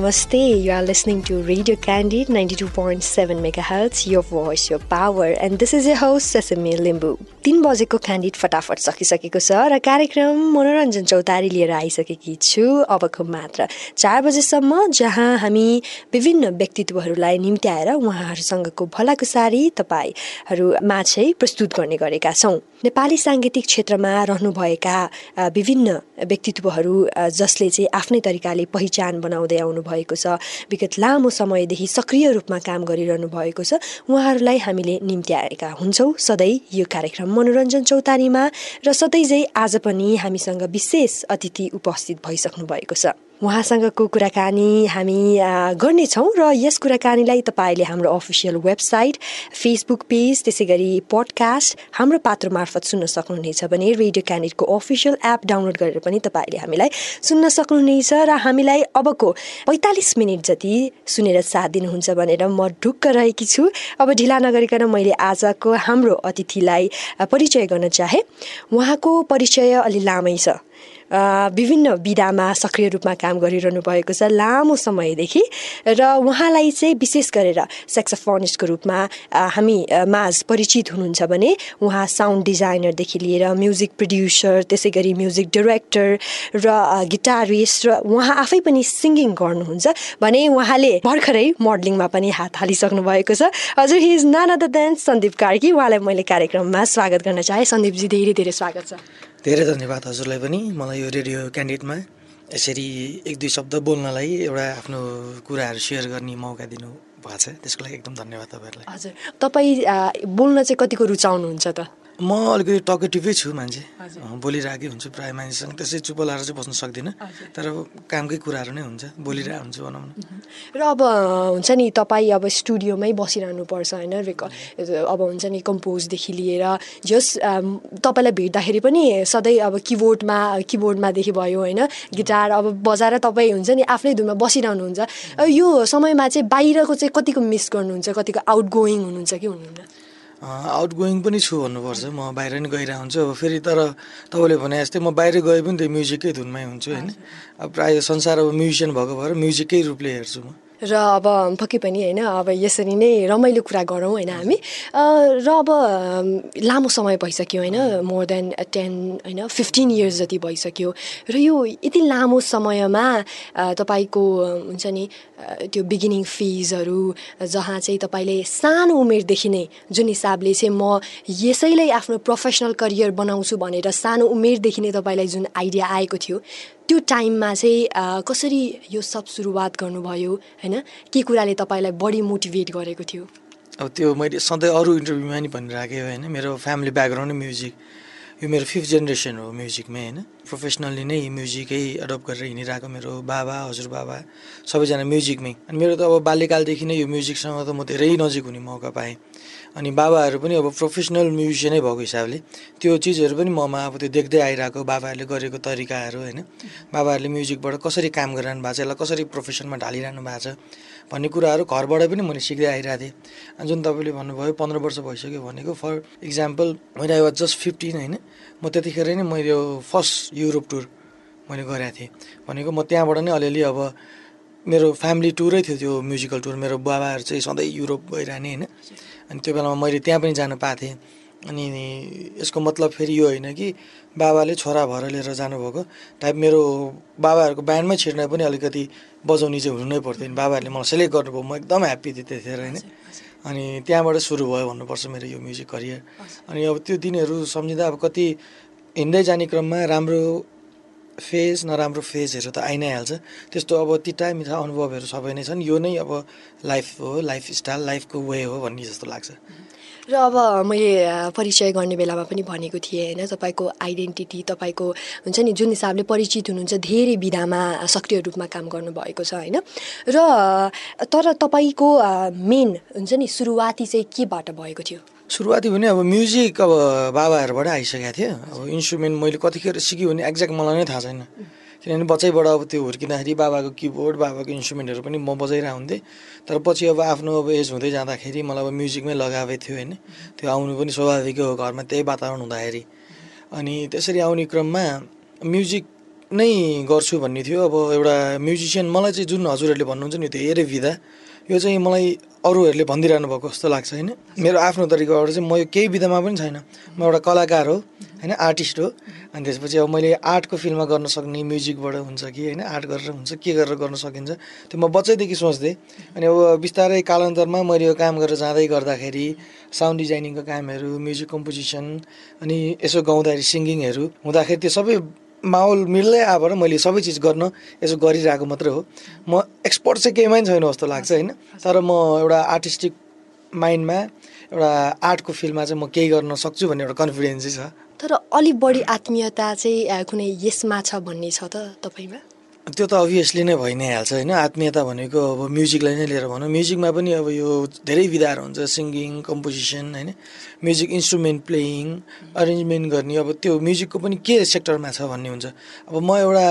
Namaste. You are listening to Radio Candid 92.7 megahertz, your voice, your power. And this is your host, Sesame Limbu. तिन बजेको candid फटाफट सकिसकेको छ र कार्यक्रम मनोरञ्जन चौतारी लिएर आइसकेकी छु अबको मात्र चार बजेसम्म जहाँ हामी विभिन्न व्यक्तित्वहरूलाई निम्त्याएर उहाँहरूसँगको भलाकुसारी तपाईँहरूमा चाहिँ प्रस्तुत गर्ने गरेका छौँ नेपाली साङ्गीतिक क्षेत्रमा रहनुभएका विभिन्न व्यक्तित्वहरू जसले चाहिँ आफ्नै तरिकाले पहिचान बनाउँदै आउनु भएको छ विगत लामो समयदेखि सक्रिय रूपमा काम गरिरहनु भएको छ उहाँहरूलाई हामीले निम्त्याएका हुन्छौँ। सधैँ यो कार्यक्रम मनोरञ्जन चौतारीमा र सधैँ आज पनि हामीसँग विशेष अतिथि उपस्थित भइसक्नु भएको छ। उहाँसँगको कुराकानी हामी गर्नेछौँ र यस कुराकानीलाई तपाईँले हाम्रो अफिसियल वेबसाइट फेसबुक पेज त्यसै गरी पडकास्ट हाम्रो पात्र मार्फत सुन्न सक्नुहुनेछ भने रेडियो क्यानेटको अफिसियल एप डाउनलोड गरेर पनि तपाईँले हामीलाई सुन्न सक्नुहुनेछ र हामीलाई अबको पैँतालिस मिनट जति सुनेर साथ दिनुहुन्छ भनेर म ढुक्क रहेकी छु। अब ढिला नगरिकन मैले आजको हाम्रो अतिथिलाई परिचय गर्न चाहे। उहाँको परिचय अलि लामै छ। विभिन्न विधामा सक्रिय रूपमा काम गरिरहनु भएको छ लामो समयदेखि र उहाँलाई चाहिँ विशेष गरेर सेक्सफोनिस्टको रूपमा हामी माझ परिचित हुनुहुन्छ भने उहाँ साउन्ड डिजाइनरदेखि लिएर म्युजिक प्रड्युसर त्यसै गरी म्युजिक डिरेक्टर र गिटारिस्ट र उहाँ आफै पनि सिङ्गिङ गर्नुहुन्छ भने उहाँले भर्खरै मोडलिङमा पनि हात हालिसक्नु भएको छ। हजुर he is none other Sandeep Karki. उहाँलाई मैले कार्यक्रममा स्वागत गर्न चाहेँ। सन्दीपजी धेरै धेरै स्वागत छ। धेरै धन्यवाद हजुरलाई पनि मलाई यो रेडियो क्यान्डिडेटमा। यसरी एक दुई शब्द बोल्नलाई एउटा आफ्नो कुराहरू सेयर गर्ने मौका दिनु भएको छ। त्यसको लागि एकदम धन्यवाद तपाईँहरूलाई। हजुर तपाईँ बोल्न चाहिँ कतिको रुचाउनुहुन्छ त? म अलिकति टकेटिभै छु मान्छे। बोलिरहेकै हुन्छु प्रायः मान्छेसँग। त्यसै चुप लाएर चाहिँ बस्न सक्दिनँ। तर कामकै कुराहरू नै हुन्छ। बोलिरहेको हुन्छु भनौँ न। र अब हुन्छ नि तपाईँ अब स्टुडियोमै बसिरहनु पर्छ होइन अब हुन्छ नि कम्पोजदेखि लिएर जस तपाईँलाई भेट्दाखेरि पनि सधैँ अब किबोर्डमा किबोर्डमादेखि भयो होइन? गिटार अब बजाएर तपाईँ हुन्छ नि आफ्नै धुनमा बसिरहनुहुन्छ। यो समयमा चाहिँ बाहिरको चाहिँ कतिको मिस गर्नुहुन्छ? कतिको आउट गोइङ हुनुहुन्छ कि हुनुहुन्न? आउट गोइङ पनि छु भन्नुपर्छ। म बाहिर नै गइरहेको हुन्छु अब फेरि तर तपाईँले भने जस्तै म बाहिर गए पनि त्यो म्युजिकै धुनमै हुन्छु होइन? अब प्रायः संसार अब म्युजिसियन भएको भएर म्युजिकै रूपले हेर्छु म। र अब पक्कै पनि होइन अब यसरी नै रमाइलो कुरा गरौँ होइन हामी। र अब लामो समय भइसक्यो होइन मोर देन टेन होइन फिफ्टिन इयर्स जति भइसक्यो। र यो यति लामो समयमा तपाईँको हुन्छ नि त्यो बिगिनिङ फिजहरू जहाँ चाहिँ तपाईँले सानो उमेरदेखि नै जुन हिसाबले चाहिँ म यसैलाई आफ्नो प्रोफेसनल करियर बनाउँछु भनेर सानो उमेरदेखि नै तपाईँलाई जुन आइडिया आएको थियो त्यो टाइममा चाहिँ कसरी यो सब सुरुवात गर्नुभयो होइन? के कुराले तपाईँलाई बढी मोटिभेट गरेको थियो? अब त्यो मैले सधैँ अरू इन्टरभ्यूमा नि भनिराखेँ होइन? मेरो फ्यामिली ब्याकग्राउन्ड म्युजिक। यो मेरो फिफ्थ जेनेरेसन हो म्युजिकमै होइन? प्रोफेसनल्ली नै म्युजिकै एडप्ट गरेर हिँडिरहेको मेरो बाबा हजुरबाबा सबैजना म्युजिकमै। अनि मेरो त अब बाल्यकालदेखि नै यो म्युजिकसँग त म धेरै नजिक हुने मौका पाएँ। अनि बाबाहरू पनि अब प्रोफेसनल म्युजिसियनै भएको हिसाबले त्यो चिजहरू पनि ममा अब त्यो देख्दै आइरहेको बाबाहरूले गरेको तरिकाहरू होइन। बाबाहरूले म्युजिकबाट कसरी काम गरिरहनु भएको छ यसलाई कसरी प्रोफेसनमा ढालिरहनु भएको छ भन्ने कुराहरू घरबाट पनि मैले सिक्दै आइरहेको थिएँ। जुन तपाईँले भन्नुभयो पन्ध्र वर्ष भइसक्यो भनेको फर इक्जाम्पल मैले आई वाज जस्ट फिफ्टिन होइन म त्यतिखेर नै मैले फर्स्ट युरोप टुर मैले गरेको थिएँ भनेको म त्यहाँबाट नै अलिअलि अब मेरो फ्यामिली टुरै थियो त्यो म्युजिकल टुर मेरो बाबाहरू चाहिँ सधैँ युरोप गइरहने होइन। अनि त्यो बेलामा मैले त्यहाँ पनि जानु पाएको थिएँ। अनि यसको मतलब फेरि यो होइन कि बाबाले छोरा भएर लिएर जानुभएको। टाइप मेरो बाबाहरूको ब्यान्डमै छिर्न पनि अलिकति बजाउने चाहिँ हुनु नै। पर्थ्यो बाबाहरूले मलाई सेलेक्ट गर्नुभयो म एकदम ह्याप्पी थिएँ त्यतिखेर होइन। अनि त्यहाँबाट सुरु भयो भन्नुपर्छ मेरो यो म्युजिक करियर अनि अब त्यो दिनहरू सम्झिँदा अब कति हिँड्दै जाने क्रममा राम्रो फेज नराम्रो फेजहरू त आइ नै हाल्छ त्यस्तो अब तिता मिठा अनुभवहरू सबै नै छन्। यो नै अब लाइफ हो लाइफ स्टाइल लाइफको वे हो भन्ने जस्तो लाग्छ। र अब मैले परिचय गर्ने बेलामा पनि भनेको थिएँ होइन? तपाईँको आइडेन्टिटी तपाईँको हुन्छ नि जुन हिसाबले परिचित हुनुहुन्छ धेरै विधामा सक्रिय रूपमा काम गर्नुभएको छ होइन? र तर तपाईँको मेन हुन्छ नि सुरुवाती चाहिँ केबाट भएको थियो? सुरुवाती भने अब म्युजिक अब बाबाहरूबाट आइसकेको थियो अब इन्स्ट्रुमेन्ट मैले कतिखेर सिक्यो भने एक्ज्याक्ट मलाई नै थाहा छैन। किनभने बच्चैबाट अब त्यो हुर्किँदाखेरि बाबाको किबोर्ड बाबाको इन्स्ट्रुमेन्टहरू पनि म बजाइरहेको तर पछि अब आफ्नो अब एज हुँदै जाँदाखेरि मलाई अब म्युजिकमै लगाएको थियो होइन। त्यो आउनु पनि स्वाभाविकै हो घरमा त्यही वातावरण हुँदाखेरि। अनि त्यसरी आउने क्रममा म्युजिक नै गर्छु भन्ने थियो। अब एउटा म्युजिसियन मलाई चाहिँ जुन हजुरहरूले भन्नुहुन्छ नि धेरै विधा यो चाहिँ मलाई अरूहरूले भनिदिइरहनु भएको जस्तो लाग्छ होइन? मेरो आफ्नो तरिकाबाट चाहिँ म यो केही विधामा पनि छैन। म एउटा कलाकार हो होइन? आर्टिस्ट हो। अनि त्यसपछि अब मैले आर्टको फिल्डमा गर्न सक्ने म्युजिकबाट हुन्छ कि होइन? आर्ट गरेर हुन्छ के गरेर गर्न सकिन्छ त्यो म बच्चैदेखि सोच्थेँ अनि अब बिस्तारै कालान्तरमा मैले यो काम गरेर जाँदै गर्दाखेरि साउन्ड डिजाइनिङको कामहरू म्युजिक कम्पोजिसन अनि यसो गाउँदाखेरि सिङ्गिङहरू हुँदाखेरि त्यो सबै माहौल मिल्दै आएर मैले सबै चिज गर्न यसो गरिरहेको मात्रै हो। म एक्सपर्ट चाहिँ केहीमा पनि छैन जस्तो लाग्छ होइन। तर म एउटा आर्टिस्टिक माइन्डमा एउटा आर्टको फिल्डमा चाहिँ म केही गर्न सक्छु भन्ने एउटा कन्फिडेन्स चाहिँ छ। तर अलिक बढी आत्मीयता चाहिँ कुनै यसमा छ भन्ने छ त तपाईँमा? त्यो त अभियसली नै भइ नै हाल्छ होइन? आत्मीयता भनेको अब म्युजिकलाई नै लिएर भनौँ। म्युजिकमा पनि अब यो धेरै विधाहरू हुन्छ सिङ्गिङ कम्पोजिसन होइन? म्युजिक इन्स्ट्रुमेन्ट प्लेइङ अरेन्जमेन्ट गर्ने अब त्यो म्युजिकको पनि के सेक्टरमा छ भन्ने हुन्छ। अब म एउटा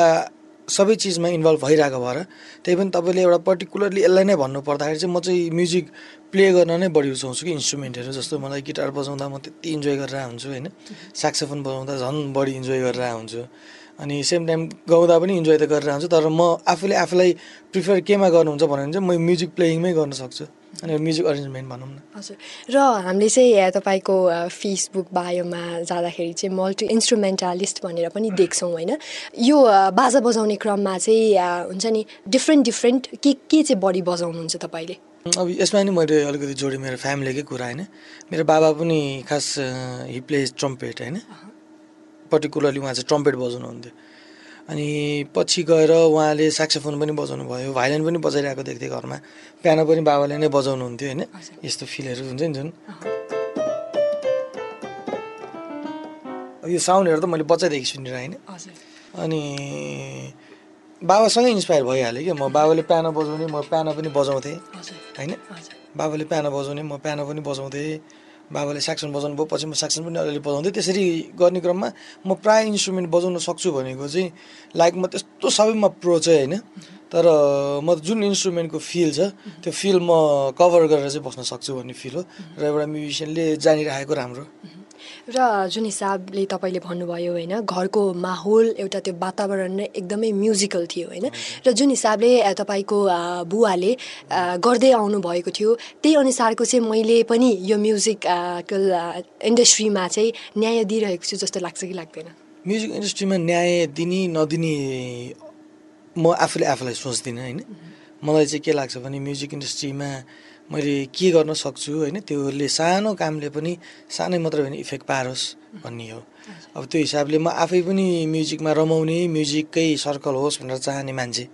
सबै चिजमा इन्भल्भ भइरहेको भएर त्यही पनि तपाईँले एउटा पर्टिकुलरली यसलाई नै भन्नु पर्दाखेरि चाहिँ म चाहिँ म्युजिक प्ले गर्न नै बढी रुचाउँछु कि इन्स्ट्रुमेन्टहरू जस्तो मलाई गिटार बजाउँदा म त्यति इन्जोय गरेर हुन्छु होइन? साक्सोफोन बजाउँदा झन् बढी इन्जोय गरेर हुन्छु अनि सेम टाइम गाउँदा पनि इन्जोय त गरेर हुन्छु तर म आफूले आफूलाई प्रिफर केमा गर्नुहुन्छ भन्यो भने चाहिँ म म्युजिक प्लेइङमै गर्न सक्छु। अनि म्युजिक अरेन्जमेन्ट भनौँ न। हजुर। र हामीले चाहिँ तपाईँको फेसबुक बायोमा जाँदाखेरि चाहिँ मल्टी इन्स्ट्रुमेन्टालिस्ट भनेर पनि देख्छौँ होइन? यो बाजा बजाउने क्रममा चाहिँ हुन्छ नि डिफ्रेन्ट डिफ्रेन्ट के के चाहिँ बढी बजाउनुहुन्छ तपाईँले? अब यसमा नि मैले अलिकति जोडेँ मेरो फ्यामिलीकै कुरा होइन? मेरो बाबा पनि खास हि प्लेज ट्रम्पेट होइन? पर्टिकुलरली उहाँ चाहिँ ट्रम्पेट बजाउनुहुन्थ्यो। अनि पछि गएर उहाँले साक्सोफोन पनि बजाउनु भयो भाइलिन पनि बजाइरहेको देख्थेँ घरमा। पियानो पनि बाबाले नै बजाउनुहुन्थ्यो होइन। यस्तो फिलहरू हुन्छ नि जुन यो साउन्डहरू त मैले बच्चादेखि सुनिरहेँ होइन अनि बाबासँगै इन्सपायर भइहालेँ कि म बाबाले पियानो बजाउने म पियानो पनि बजाउँथेँ। होइन? बाबाले पियानो बजाउने म पियानो पनि बजाउँथेँ। बाबाले साक्सन बजाउनु भयो पछि म साक्सन पनि अलिअलि बजाउँथेँ त्यसरी गर्ने क्रममा म प्रायः इन्स्ट्रुमेन्ट बजाउन सक्छु भनेको चाहिँ लाइक म त्यस्तो सबैमा प्रो चाहिँ होइन तर म जुन इन्स्ट्रुमेन्टको फिल छ त्यो फिल म कभर गरेर चाहिँ बस्न सक्छु भन्ने फिल हो। र एउटा म्युजिसियनले जानिरहेको राम्रो। र जुन हिसाबले तपाईँले भन्नुभयो होइन घरको माहौल एउटा त्यो वातावरण नै एकदमै म्युजिकल थियो होइन। र जुन हिसाबले तपाईँको बुवाले गर्दै आउनु भएको थियो त्यही अनुसारको चाहिँ मैले पनि यो म्युजिक इन्डस्ट्रीमा चाहिँ न्याय दिइरहेको छु जस्तो लाग्छ कि लाग्दैन? म्युजिक इन्डस्ट्रीमा न्याय दिने नदिने म आफूले आफूलाई सोच्दिनँ होइन? मलाई चाहिँ के लाग्छ भने म्युजिक इन्डस्ट्रीमा मैले के गर्न सक्छु होइन त्यसले सानो कामले पनि सानै मात्रै भने इफेक्ट पारोस् भन्ने हो। अब त्यो हिसाबले म आफै पनि म्युजिकमा रमाउने म्युजिककै सर्कल होस् भनेर चाहने मान्छे।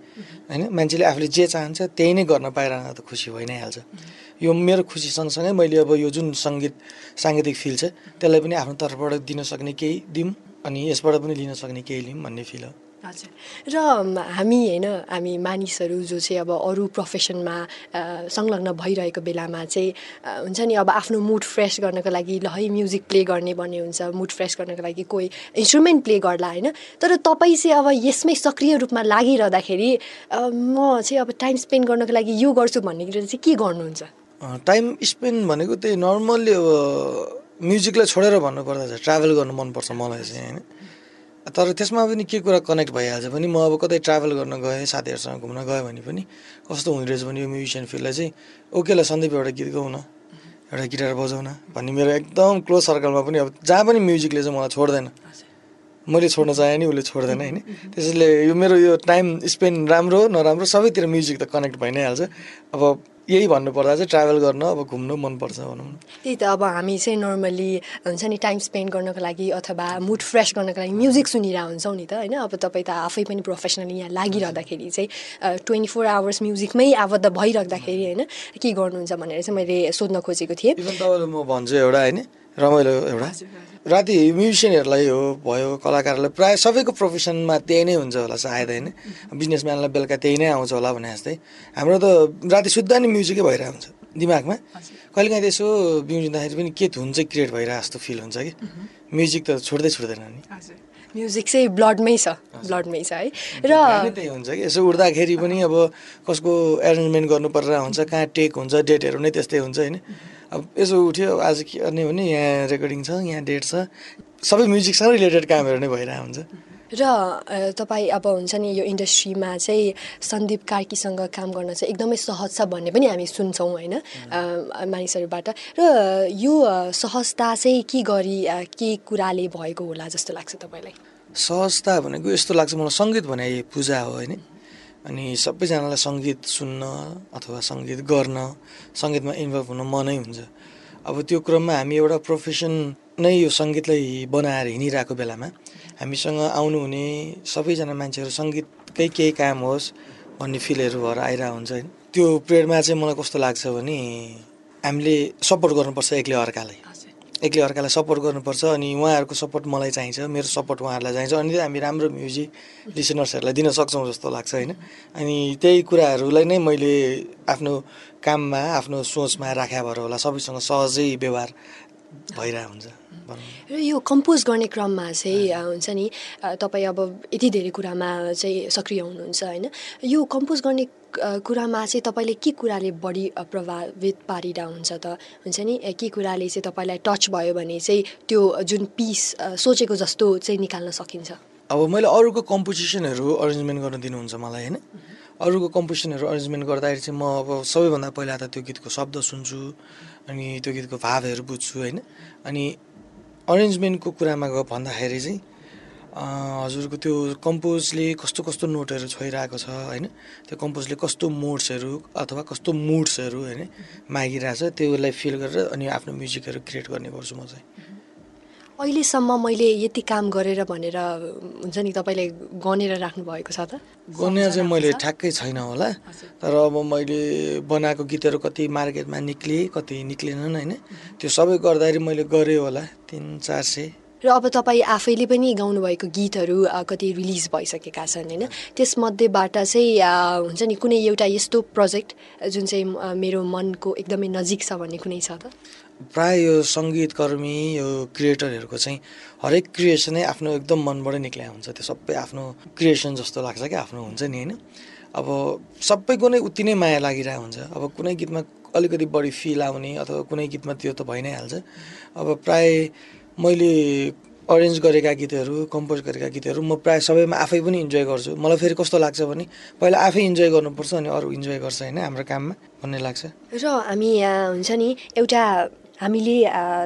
होइन मान्छेले आफूले जे चाहन्छ त्यही नै गर्न पाइरहँदा त खुसी भइ नै हाल्छ यो मेरो खुसी सँगसँगै मैले अब यो जुन सङ्गीत साङ्गीतिक फिल छ त्यसलाई पनि आफ्नो तर्फबाट दिन सक्ने केही दिउँ अनि यसबाट पनि लिन सक्ने केही लिउँ भन्ने फिल हो। हजुर। र हामी होइन हामी मानिसहरू जो चाहिँ अब अरू प्रोफेसनमा संलग्न भइरहेको बेलामा चाहिँ हुन्छ नि अब आफ्नो मुड फ्रेस गर्नको लागि ल म्युजिक प्ले गर्ने भन्ने हुन्छ मुड फ्रेस गर्नको लागि कोही इन्स्ट्रुमेन्ट प्ले गर्ला होइन। तर तपाईँ चाहिँ अब यसमै सक्रिय रूपमा लागिरहँदाखेरि म चाहिँ अब टाइम स्पेन्ड गर्नको लागि यो गर्छु भन्ने कुरा चाहिँ के गर्नुहुन्छ? टाइम स्पेन्ड भनेको त्यही नर्मल्ली अब म्युजिकलाई छोडेर भन्नुपर्दा चाहिँ ट्राभल गर्नु मनपर्छ मलाई चाहिँ होइन। तर त्यसमा पनि के कुरा कनेक्ट भइहाल्छ भने म अब कतै ट्राभल गर्न गएँ साथीहरूसँग घुम्न गएँ भने पनि कस्तो हुँदो रहेछ भने यो म्युजिसियन फिल्डलाई चाहिँ ओके ल सन्दीप एउटा गीत गाउन एउटा गिटार बजाउन भन्ने मेरो एकदम क्लोज सर्कलमा पनि अब जहाँ पनि म्युजिकले चाहिँ मलाई छोड्दैन। मैले छोड्न चाहेँ नि उसले छोड्दैन होइन। त्यसैले यो मेरो यो टाइम स्पेन्ड राम्रो नराम्रो सबैतिर म्युजिक त कनेक्ट भइ नै हाल्छ। अब यही भन्नुपर्दा चाहिँ ट्राभल गर्न अब घुम्नु मनपर्छ भनौँ न। त्यही त अब हामी चाहिँ नर्मली हुन्छ नि टाइम स्पेन्ड गर्नको लागि अथवा मुड फ्रेस गर्नको लागि म्युजिक सुनिरह हुन्छौँ नि त होइन? अब तपाईँ त आफै पनि प्रोफेसनली यहाँ लागिरहँदाखेरि चाहिँ ट्वेन्टी फोर आवर्स म्युजिकमै आबद्ध भइराख्दाखेरि होइन? के गर्नुहुन्छ भनेर चाहिँ मैले सोध्न खोजेको थिएँ। म भन्छु एउटा होइन? रमाइलो एउटा। राति म्युजिसियनहरूलाई हो भयो कलाकारहरूलाई प्रायः सबैको प्रोफेसनमा त्यही नै हुन्छ होला सायद होइन। बिजनेसम्यानलाई बेलुका त्यही नै आउँछ होला भने जस्तै। हाम्रो त राति सुत्दा नि म्युजिकै भइरहेको हुन्छ दिमागमा। कहिलेकाहीँ त्यसो बिउजिँदाखेरि पनि के धुन चाहिँ क्रिएट भइरहेको जस्तो फिल हुन्छ कि। म्युजिक त छोड्दै छोड्दैन नि। म्युजिक चाहिँ ब्लडमै छ ब्लडमै छ है। र त्यही हुन्छ कि। यसो उठ्दाखेरि पनि अब कसको एरेन्जमेन्ट गर्नु परेर हुन्छ कहाँ टेक हुन्छ डेटहरू नै त्यस्तै हुन्छ होइन। अब यसो उठ्यो आज के गर्ने भने यहाँ रेकर्डिङ छ यहाँ डेट छ। सबै म्युजिकसँग रिलेटेड कामहरू नै भइरहेको हुन्छ। र तपाईँ अब हुन्छ नि यो इन्डस्ट्रीमा चाहिँ सन्दीप कार्कीसँग काम गर्न चाहिँ एकदमै सहज छ भन्ने पनि हामी सुन्छौँ होइन? मानिसहरूबाट। र यो सहजता चाहिँ के गरी के कुराले भएको होला जस्तो लाग्छ तपाईँलाई? सहजता भनेको यस्तो लाग्छ मलाई सङ्गीत भने पूजा हो होइन? अनि सबैजनालाई सङ्गीत सुन्न अथवा सङ्गीत गर्न सङ्गीतमा इन्भल्भ हुन मनै हुन्छ। अब त्यो क्रममा हामी एउटा प्रोफेसन नै यो सङ्गीतलाई बनाएर हिँडिरहेको बेलामा हामीसँग आउनुहुने सबैजना मान्छेहरू सङ्गीतकै केही काम होस् भन्ने फिलहरू भएर आइरहेको हुन्छ होइन। त्यो पिरियडमा चाहिँ मलाई कस्तो लाग्छ भने हामीले सपोर्ट गर्नुपर्छ एक्लै अर्कालाई। एक्लै अर्कालाई सपोर्ट गर्नुपर्छ अनि उहाँहरूको सपोर्ट मलाई चाहिन्छ मेरो सपोर्ट उहाँहरूलाई चाहिन्छ अनि हामी राम्रो म्युजिक लिसनर्सहरूलाई दिन सक्छौँ जस्तो लाग्छ होइन? अनि त्यही कुराहरूलाई नै मैले आफ्नो काममा आफ्नो सोचमा राख्या भएर होला सबैसँग सहजै व्यवहार भइरहेको हुन्छ। र यो कम्पोज गर्ने क्रममा चाहिँ हुन्छ नि तपाईँ अब यति धेरै कुरामा चाहिँ सक्रिय हुनुहुन्छ होइन? यो कम्पोज गर्ने कुरामा चाहिँ तपाईँले के कुराले बढी प्रभावित पारिरहेको हुन्छ त? हुन्छ नि? के कुराले चाहिँ तपाईँलाई टच भयो भने चाहिँ त्यो जुन पिस सोचेको जस्तो चाहिँ निकाल्न सकिन्छ? अब मैले अरूको कम्पोजिसनहरू अरेन्जमेन्ट गर्न दिनुहुन्छ मलाई होइन? अरूको कम्पोजिसनहरू अरेन्जमेन्ट गर्दाखेरि चाहिँ म अब सबैभन्दा पहिला त त्यो गीतको शब्द सुन्छु अनि त्यो गीतको भावहरू बुझ्छु होइन? अनि अरेन्जमेन्टको कुरामा भन्दाखेरि चाहिँ हजुरको त्यो कम्पोजले कस्तो कस्तो नोटहरू छोइरहेको छ होइन? त्यो कम्पोजले कस्तो मोड्सहरू अथवा कस्तो मुड्सहरू होइन मागिरहेछ त्यसलाई फिल गरेर अनि आफ्नो म्युजिकहरू क्रिएट गर्ने गर्छु म चाहिँ। अहिलेसम्म मैले यति काम गरेर भनेर हुन्छ नि तपाईँले गनेर राख्नु भएको छ त? गन्या चाहिँ मैले ठ्याक्कै छैन होला। तर अब मैले बनाएको गीतहरू कति मार्केटमा निक्लिए कति निक्लेनन् होइन? त्यो सबै गर्दाखेरि मैले गरेँ होला तिन चार सय। र अब तपाईँ आफैले पनि गाउनुभएको गीतहरू कति रिलिज भइसकेका छन् होइन? त्यसमध्येबाट चाहिँ हुन्छ नि कुनै एउटा यस्तो प्रोजेक्ट जुन चाहिँ मेरो मनको एकदमै नजिक छ भन्ने कुनै छ त? प्राय यो सङ्गीतकर्मी यो क्रिएटरहरूको चाहिँ हरेक क्रिएसनै आफ्नो एकदम मनबाट निक्ल्या हुन्छ। त्यो सबै आफ्नो क्रिएसन जस्तो लाग्छ क्या आफ्नो हुन्छ नि होइन? अब सबैको नै उति नै माया लागिरहेको हुन्छ। अब कुनै गीतमा अलिकति बढी फिल आउने अथवा कुनै गीतमा त्यो त भइ नै हाल्छ। अब प्राय मैले अरेन्ज गरेका गीतहरू कम्पोज गरेका गीतहरू म प्रायः सबैमा आफै पनि इन्जोय गर्छु। मलाई फेरि कस्तो लाग्छ भने पहिला आफै इन्जोय गर्नुपर्छ अनि अरू इन्जोय गर्छ होइन हाम्रो काममा भन्ने लाग्छ। र हामी यहाँ हुन्छ नि एउटा हामीले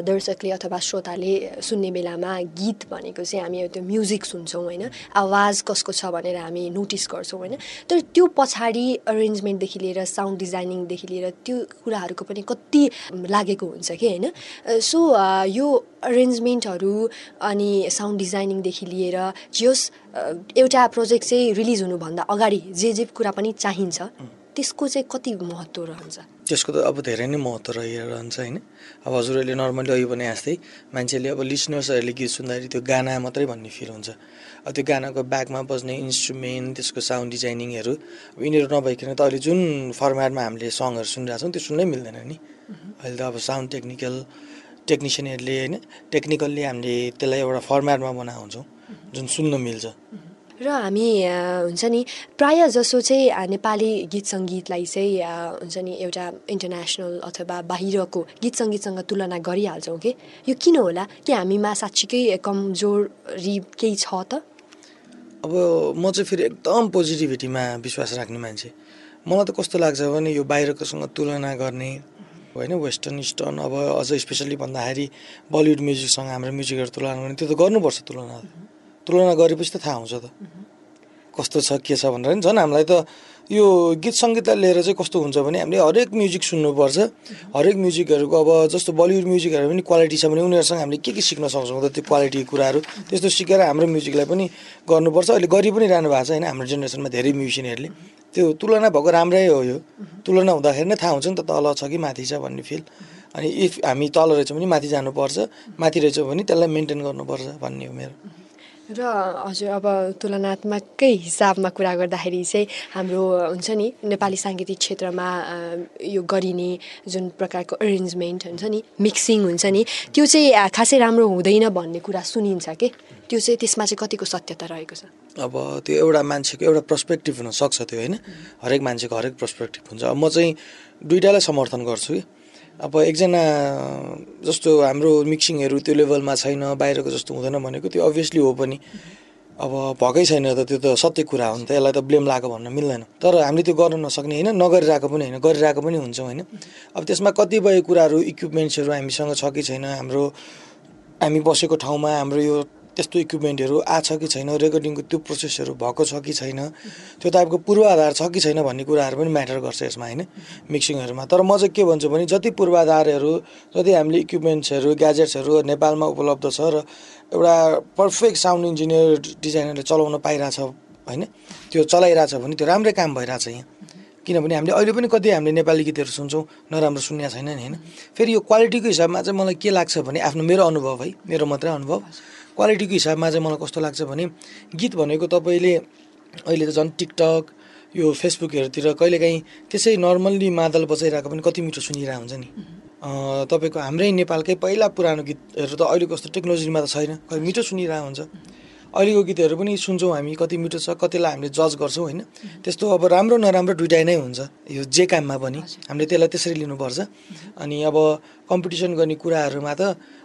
दर्शकले अथवा श्रोताले सुन्ने बेलामा गीत भनेको चाहिँ हामी त्यो म्युजिक सुन्छौँ होइन? आवाज कसको छ भनेर हामी नोटिस गर्छौँ होइन? तर त्यो पछाडि अरेन्जमेन्टदेखि लिएर साउन्ड डिजाइनिङदेखि लिएर त्यो कुराहरूको पनि कति लागेको हुन्छ कि होइन? सो यो अरेन्जमेन्टहरू अनि साउन्ड डिजाइनिङदेखि लिएर जस एउटा प्रोजेक्ट चाहिँ रिलिज हुनुभन्दा अगाडि जे जे कुरा पनि चाहिन्छ त्यसको चाहिँ कति महत्त्व रहन्छ? त्यसको त अब धेरै नै महत्त्व रहिरहन्छ होइन। अब हजुरहरूले नर्मली अघि भने जस्तै मान्छेले अब लिसनर्सहरूले गीत सुन्दाखेरि त्यो गाना मात्रै भन्ने फिल हुन्छ। अब त्यो गानाको ब्याकमा बज्ने इन्स्ट्रुमेन्ट त्यसको साउन्ड डिजाइनिङहरू अब यिनीहरू नभइकन त अहिले जुन फर्मेटमा हामीले सङहरू सुनिरहेको छौँ त्यो सुन्नै मिल्दैन नि। अहिले त अब साउन्ड टेक्निकल टेक्निसियनहरूले होइन टेक्निकल्ली हामीले त्यसलाई एउटा फर्मेटमा बनाएको हुन्छौँ जुन सुन्न मिल्छ। र हामी हुन्छ नि प्राय जसो चाहिँ नेपाली गीत सङ्गीतलाई चाहिँ हुन्छ नि एउटा इन्टरनेसनल अथवा बाहिरको गीत सङ्गीतसँग तुलना गरिहाल्छौँ कि यो किन होला? कि हामीमा साँच्चीकै कमजोरी केही छ त? अब म चाहिँ फेरि एकदम पोजिटिभिटीमा विश्वास राख्ने मान्छे। मलाई त कस्तो लाग्छ भने यो बाहिरकोसँग तुलना गर्ने होइन वेस्टर्न इस्टर्न अब अझ स्पेसल्ली भन्दाखेरि बलिउड म्युजिकसँग हाम्रो म्युजिकहरू तुलना गर्ने त्यो त गर्नुपर्छ तुलना। तुलना गरेपछि त थाहा हुन्छ त। कस्तो छ के छ भनेर नि झन् हामीलाई त यो गीत सङ्गीतलाई लिएर चाहिँ कस्तो हुन्छ भने हामीले हरेक म्युजिक सुन्नुपर्छ। हरेक म्युजिकहरूको अब जस्तो बलिउड म्युजिकहरू पनि क्वालिटी छ भने उनीहरूसँग हामीले के के सिक्न सक्छौँ त त्यो क्वालिटी कुराहरू? त्यस्तो सिकेर हाम्रो म्युजिकलाई पनि गर्नुपर्छ। अहिले गरि पनि रहनु भएको छ होइन हाम्रो जेनेरेसनमा धेरै म्युजिसियनहरूले। त्यो तुलना भएको राम्रै हो यो। तुलना हुँदाखेरि नै थाहा हुन्छ नि त तल छ कि माथि छ भन्ने फिल अनि इफ हामी तल रहेछौँ भने माथि जानुपर्छ। माथि रहेछौँ भने त्यसलाई मेन्टेन गर्नुपर्छ भन्ने हो मेरो। र हजुर अब तुलनात्मकै हिसाबमा कुरा गर्दाखेरि चाहिँ हाम्रो हुन्छ नि नेपाली साङ्गीतिक क्षेत्रमा यो गरिने जुन प्रकारको अरेन्जमेन्ट हुन्छ नि मिक्सिङ हुन्छ नि त्यो चाहिँ खासै राम्रो हुँदैन भन्ने कुरा सुनिन्छ कि? त्यो चाहिँ त्यसमा चाहिँ कतिको सत्यता रहेको छ? अब त्यो एउटा मान्छेको एउटा पर्सपेक्टिभ हुनसक्छ त्यो होइन? हरेक मान्छेको हरेक पर्सपेक्टिभ हुन्छ। अब म चाहिँ दुइटालाई समर्थन गर्छु कि? अब एकजना जस्तो हाम्रो मिक्सिङहरू त्यो लेभलमा छैन बाहिरको जस्तो हुँदैन भनेको त्यो अभियसली हो पनि। अब भएकै छैन त त्यो त सत्य कुरा हो नि त यसलाई त ब्लेम लगाएको भन्न मिल्दैन। तर हामीले त्यो गर्न नसक्ने होइन नगरिरहेको पनि होइन गरिरहेको पनि हुन्छौँ होइन। अब त्यसमा कतिपय कुराहरू इक्विपमेन्ट्सहरू हामीसँग छ कि छैन हाम्रो हामी बसेको ठाउँमा हाम्रो यो त्यस्तो इक्विपमेन्टहरू आछ कि छैन रेकर्डिङको त्यो प्रोसेसहरू भएको छ कि छैन त्यो टाइपको पूर्वाधार छ कि छैन भन्ने कुराहरू पनि म्याटर गर्छ यसमा होइन? मिक्सिङहरूमा तर म चाहिँ के भन्छु भने जति पूर्वाधारहरू जति हामीले इक्विपमेन्ट्सहरू ग्याजेट्सहरू नेपालमा उपलब्ध छ र एउटा पर्फेक्ट साउन्ड इन्जिनियर डिजाइनरले चलाउन पाइरहेछ होइन? त्यो चलाइरहेछ भने त्यो राम्रै काम भइरहेछ यहाँ। किनभने हामीले अहिले पनि कति हामीले नेपाली गीतहरू सुन्छौँ नराम्रो सुन्ने छैन नि होइन? फेरि यो क्वालिटीको हिसाबमा चाहिँ मलाई के लाग्छ भने आफ्नो मेरो अनुभव है मेरो मात्रै अनुभव। क्वालिटीको हिसाबमा चाहिँ मलाई कस्तो लाग्छ भने गीत भनेको तपाईँले अहिले त झन् टिकटक यो फेसबुकहरूतिर कहिलेकाहीँ त्यसै नर्मल्ली मादल बजाइरहेको पनि कति मिठो सुनिरहेको हुन्छ नि। तपाईँको हाम्रै नेपालकै पहिला पुरानो गीतहरू त अहिलेको कस्तो टेक्नोलोजीमा त छैन कहिले मिठो सुनिरहेको हुन्छ। अहिलेको गीतहरू पनि सुन्छौँ हामी कति मिठो छ कतिलाई हामीले जज गर्छौँ होइन। त्यस्तो अब राम्रो नराम्रो दुइटै नै हुन्छ यो जे काममा पनि। हामीले त्यसलाई त्यसरी लिनुपर्छ। अनि अब कम्पिटिसन गर्ने कुराहरूमा त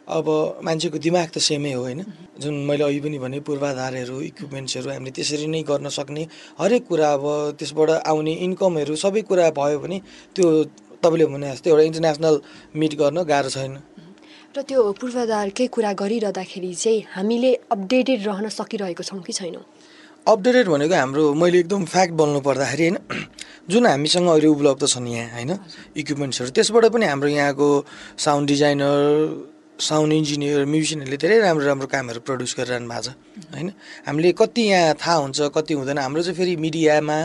अब मान्छेको दिमाग त सेमै हो होइन? जुन मैले अघि पनि भने पूर्वाधारहरू इक्विपमेन्ट्सहरू हामीले त्यसरी नै गर्न सक्ने हरेक कुरा अब त्यसबाट आउने इन्कमहरू सबै कुरा भयो भने त्यो तपाईँले भने जस्तै एउटा इन्टरनेसनल मिट गर्न गाह्रो छैन। र त्यो पूर्वाधारकै कुरा गरिरहँदाखेरि चाहिँ हामीले अपडेटेड रहन सकिरहेको छौँ कि छैनौँ? अपडेटेड भनेको हाम्रो मैले एकदम फ्याक्ट बोल्नु पर्दाखेरि होइन? जुन हामीसँग अहिले उपलब्ध छन् यहाँ होइन? इक्विपमेन्ट्सहरू त्यसबाट पनि हाम्रो यहाँको साउन्ड डिजाइनर साउन्ड इन्जिनियर म्युजिसियनहरूले धेरै राम्रो राम्रो कामहरू प्रड्युस गरिरहनु भएको छ होइन? हामीले कति यहाँ थाहा हुन्छ कति हुँदैन हाम्रो चाहिँ फेरि मिडियामा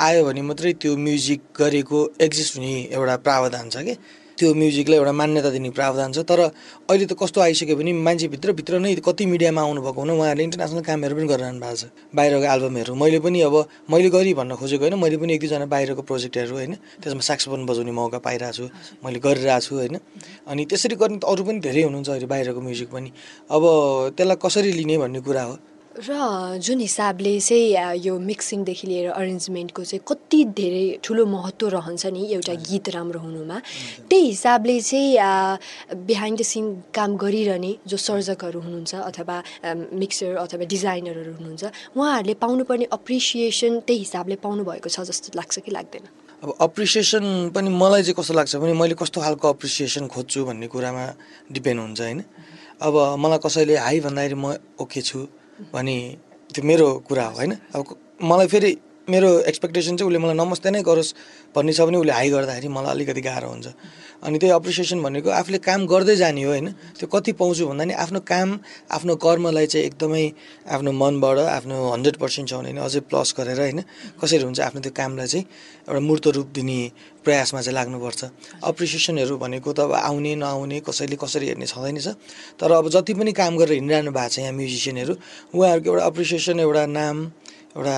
आयो भने मात्रै त्यो म्युजिक गरेको एक्जिस्ट हुने एउटा प्रावधान छ कि? त्यो म्युजिकलाई एउटा मान्यता दिने प्रावधान छ। तर अहिले त कस्तो आइसक्यो भने मान्छे भित्रभित्र नै कति मिडियामा आउनुभएको हुन उहाँहरूले इन्टरनेसनल कामहरू पनि गरिरहनु भएको छ। बाहिरको एल्बमहरू मैले पनि अब मैले गरी भन्न खोजेको होइन मैले पनि एक दुईजना बाहिरको प्रोजेक्टहरू होइन त्यसमा साक्सफोन बजाउने मौका पाइरहेको छु मैले गरिरहेको छु होइन। अनि त्यसरी गर्ने त अरू पनि धेरै हुनुहुन्छ अहिले बाहिरको म्युजिक पनि। अब त्यसलाई कसरी लिने भन्ने कुरा हो। र जुन हिसाबले चाहिँ यो मिक्सिङदेखि लिएर अरेन्जमेन्टको चाहिँ कति धेरै ठुलो महत्त्व रहन्छ नि एउटा गीत राम्रो हुनुमा त्यही हिसाबले चाहिँ बिहाइन्ड द सिन काम गरिरहने जो सर्जकहरू हुनुहुन्छ अथवा मिक्सर अथवा डिजाइनरहरू हुनुहुन्छ उहाँहरूले पाउनुपर्ने अप्रिसिएसन त्यही हिसाबले पाउनुभएको छ जस्तो लाग्छ कि लाग्दैन? अब अप्रिसिएसन पनि मलाई चाहिँ कस्तो लाग्छ भने मैले कस्तो खालको अप्रिसिएसन खोज्छु भन्ने कुरामा डिपेन्ड हुन्छ होइन? अब मलाई कसैले हाई भन्दाखेरि म ओके छु भने त्यो मेरो कुरा हो होइन? अब मलाई फेरि मेरो एक्सपेक्टेसन चाहिँ उसले मलाई नमस्ते नै गरोस् भन्ने छ भने उसले हाई गर्दाखेरि मलाई अलिकति गाह्रो हुन्छ। अनि त्यही अप्रिसिएसन भनेको आफूले काम गर्दै जाने हो होइन त्यो कति पाउँछु भन्दा नि आफ्नो काम आफ्नो कर्मलाई चाहिँ एकदमै आफ्नो मनबाट आफ्नो हन्ड्रेड पर्सेन्ट छ भने अझै प्लस गरेर होइन कसरी हुन्छ आफ्नो त्यो कामलाई चाहिँ एउटा मूर्त रूप दिने प्रयासमा चाहिँ लाग्नुपर्छ। अप्रिसिएसनहरू भनेको त अब आउने नआउने कसैले कसरी हेर्ने छँदैन छ। तर अब जति पनि काम गरेर हिँडिरहनु भएको छ यहाँ म्युजिसियनहरू उहाँहरूको एउटा अप्रिसिएसन एउटा नाम एउटा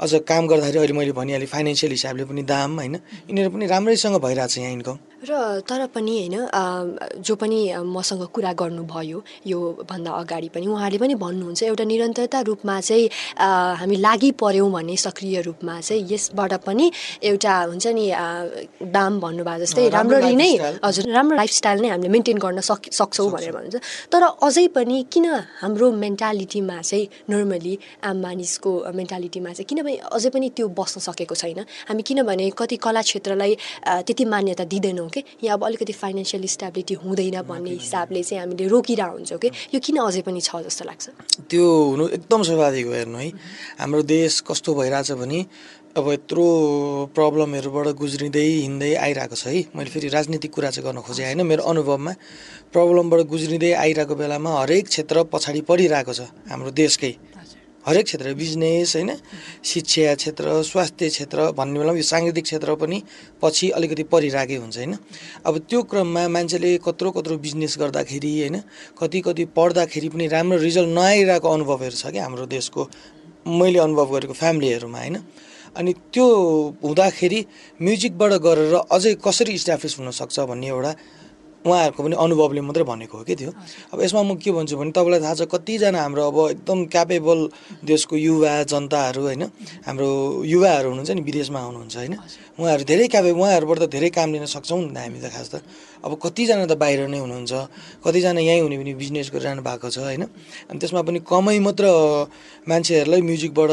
अझ काम गर्दाखेरि अहिले मैले भनिहालेँ फाइनेन्सियल हिसाबले पनि दाम होइन? यिनीहरू पनि राम्रैसँग भइरहेको छ यहाँ इन्कम र तर पनि होइन जो पनि मसँग कुरा गर्नुभयो यो भन्दा अगाडि पनि उहाँले पनि भन्नुहुन्छ एउटा निरन्तरता रूपमा चाहिँ हामी लागि पऱ्यौँ भने सक्रिय रूपमा चाहिँ यसबाट पनि एउटा हुन्छ नि दाम भन्नुभयो जस्तै राम्ररी नै हजुर राम्रो लाइफस्टाइल नै हामीले मेन्टेन गर्न सक सक्छौँ भनेर भन्नुहुन्छ। तर अझै पनि किन हाम्रो मेन्टालिटीमा चाहिँ नर्मली आम मानिसको मेन्टालिटीमा चाहिँ किनभने अझै पनि त्यो बस्न सकेको छैन। हामी किनभने कति कला क्षेत्रलाई त्यति मान्यता दिँदैनौँ। कि? यहाँ अब अलिकति फाइनेन्सियल स्टेबिलिटी हुँदैन भन्ने हिसाबले चाहिँ हामीले रोकिरहेको हुन्छौँ कि? यो किन अझै पनि छ जस्तो लाग्छ? त्यो हुनु एकदम स्वाभाविक हो हेर्नु है। हाम्रो देश कस्तो भइरहेछ भने अब यत्रो प्रब्लमहरूबाट गुज्रिँदै हिँड्दै आइरहेको छ है। मैले फेरि राजनीतिक कुरा चाहिँ गर्न खोजेँ होइन? मेरो अनुभवमा प्रब्लमबाट गुज्रिँदै आइरहेको बेलामा हरेक क्षेत्र पछाडि परिरहेको छ हाम्रो देशकै। हरेक क्षेत्र बिजनेस होइन? शिक्षा क्षेत्र स्वास्थ्य क्षेत्र भन्ने बेलामा यो साङ्गीतिक क्षेत्र पनि पछि अलिकति परिरहेकै हुन्छ होइन? अब त्यो क्रममा मान्छेले कत्रो कत्रो बिजनेस गर्दाखेरि होइन? कति कति पढ्दाखेरि पनि राम्रो रिजल्ट नआइरहेको अनुभवहरू छ क्या हाम्रो देशको मैले अनुभव गरेको फ्यामिलीहरूमा होइन? अनि त्यो हुँदाखेरि म्युजिकबाट गरेर अझै कसरी इस्टाब्लिस हुनसक्छ भन्ने एउटा उहाँहरूको पनि अनुभवले मात्रै भनेको हो कि त्यो? अब यसमा म के भन्छु भने तपाईँलाई थाहा छ कतिजना हाम्रो अब एकदम क्यापेबल देशको युवा जनताहरू होइन हाम्रो युवाहरू हुनुहुन्छ नि विदेशमा आउनुहुन्छ होइन। उहाँहरू धेरै क्यापेबल उहाँहरूबाट त धेरै काम लिन सक्छौँ नि त हामी त खास त। अब कतिजना त बाहिर नै हुनुहुन्छ कतिजना यहीँ हुने पनि बिजनेस गरिरहनु भएको छ होइन। अनि त्यसमा पनि कमै मात्र मान्छेहरूलाई म्युजिकबाट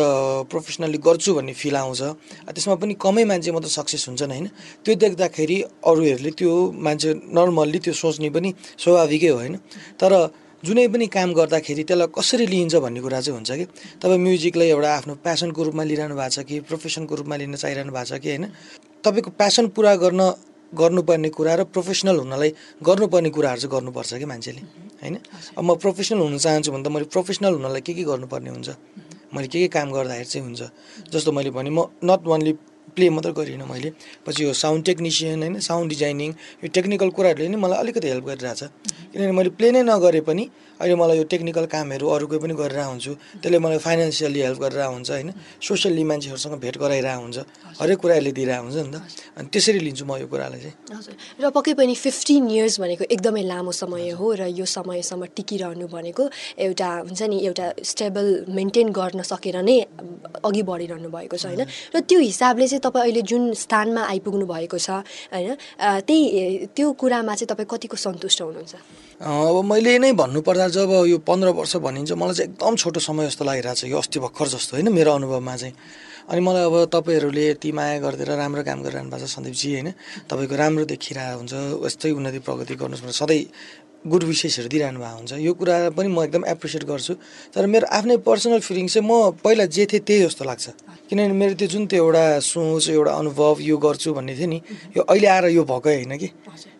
प्रोफेसनली गर्छु भन्ने फिल आउँछ। त्यसमा पनि कमै मान्छे मात्र सक्सेस हुन्छन् होइन। त्यो देख्दाखेरि अरूहरूले त्यो मान्छे नर्मल्ली त्यो सोच्ने पनि स्वाभाविकै हो होइन? तर जुनै पनि काम गर्दाखेरि त्यसलाई कसरी लिइन्छ भन्ने कुरा चाहिँ हुन्छ कि? तपाईँ म्युजिकलाई एउटा आफ्नो प्यासनको रूपमा लिइरहनु भएको छ कि प्रोफेसनको रूपमा लिन चाहिरहनु भएको छ कि होइन? तपाईँको प्यासन पुरा गर्न गर्नुपर्ने कुरा र प्रोफेसनल हुनलाई गर्नुपर्ने कुराहरू चाहिँ गर्नुपर्छ कि मान्छेले होइन? अब म प्रोफेसनल हुन चाहन्छु भने त मैले प्रोफेसनल हुनलाई के के गर्नुपर्ने हुन्छ? मैले के के काम गर्दाखेरि चाहिँ हुन्छ? जस्तो मैले भने म नट ओन्ली प्ले मात्र गरिनँ मैले। पछि यो साउन्ड टेक्निसियन होइन साउन्ड डिजाइनिङ यो टेक्निकल कुराहरूले नि मलाई अलिकति हेल्प गरिरहेछ। किनभने मैले प्ले नै नगरे पनि अहिले मलाई यो टेक्निकल कामहरू अरूकै पनि गरेर हुन्छु त्यसले मलाई फाइनेन्सियली हेल्प गरेर हुन्छ होइन? सोसियल्ली मान्छेहरूसँग भेट गराइरहेको हुन्छ हरेक कुराहरूले दिइरहेको हुन्छ नि त। अनि त्यसरी लिन्छु म यो कुरालाई चाहिँ। हजुर। र पक्कै पनि फिफ्टिन इयर्स भनेको एकदमै लामो समय हो र यो समयसम्म टिकिरहनु भनेको एउटा हुन्छ नि एउटा स्टेबल मेन्टेन गर्न सकेर नै अघि बढिरहनु भएको छ होइन? र त्यो हिसाबले चाहिँ तपाईँ अहिले जुन स्थानमा आइपुग्नु भएको छ होइन त्यही त्यो कुरामा चाहिँ तपाईँ कतिको सन्तुष्ट हुनुहुन्छ? अब मैले नै भन्नुपर्दा जब यो पन्ध्र वर्ष भनिन्छ मलाई चाहिँ एकदम छोटो समय जस्तो लागिरहेको छ यो अस्ति भर्खर जस्तो होइन मेरो अनुभवमा चाहिँ। अनि मलाई अब तपाईँहरूले यति माया गरिदिएर राम्रो काम गरिरहनु भएको छ सन्दीपजी होइन? तपाईँको राम्रो देखिरहेको हुन्छ यस्तै उन्नति प्रगति गर्नुहोस् भनेर सधैँ गुड विशेषहरू दिइरहनु भएको हुन्छ। यो कुरा पनि म एकदम एप्रिसिएट गर्छु। तर मेरो आफ्नै पर्सनल फिलिङ चाहिँ म पहिला जे थिएँ त्यही जस्तो लाग्छ। किनभने मेरो त्यो जुन त्यो एउटा सोच एउटा अनुभव यो गर्छु भन्ने थियो नि यो अहिले आएर यो भएकै होइन कि?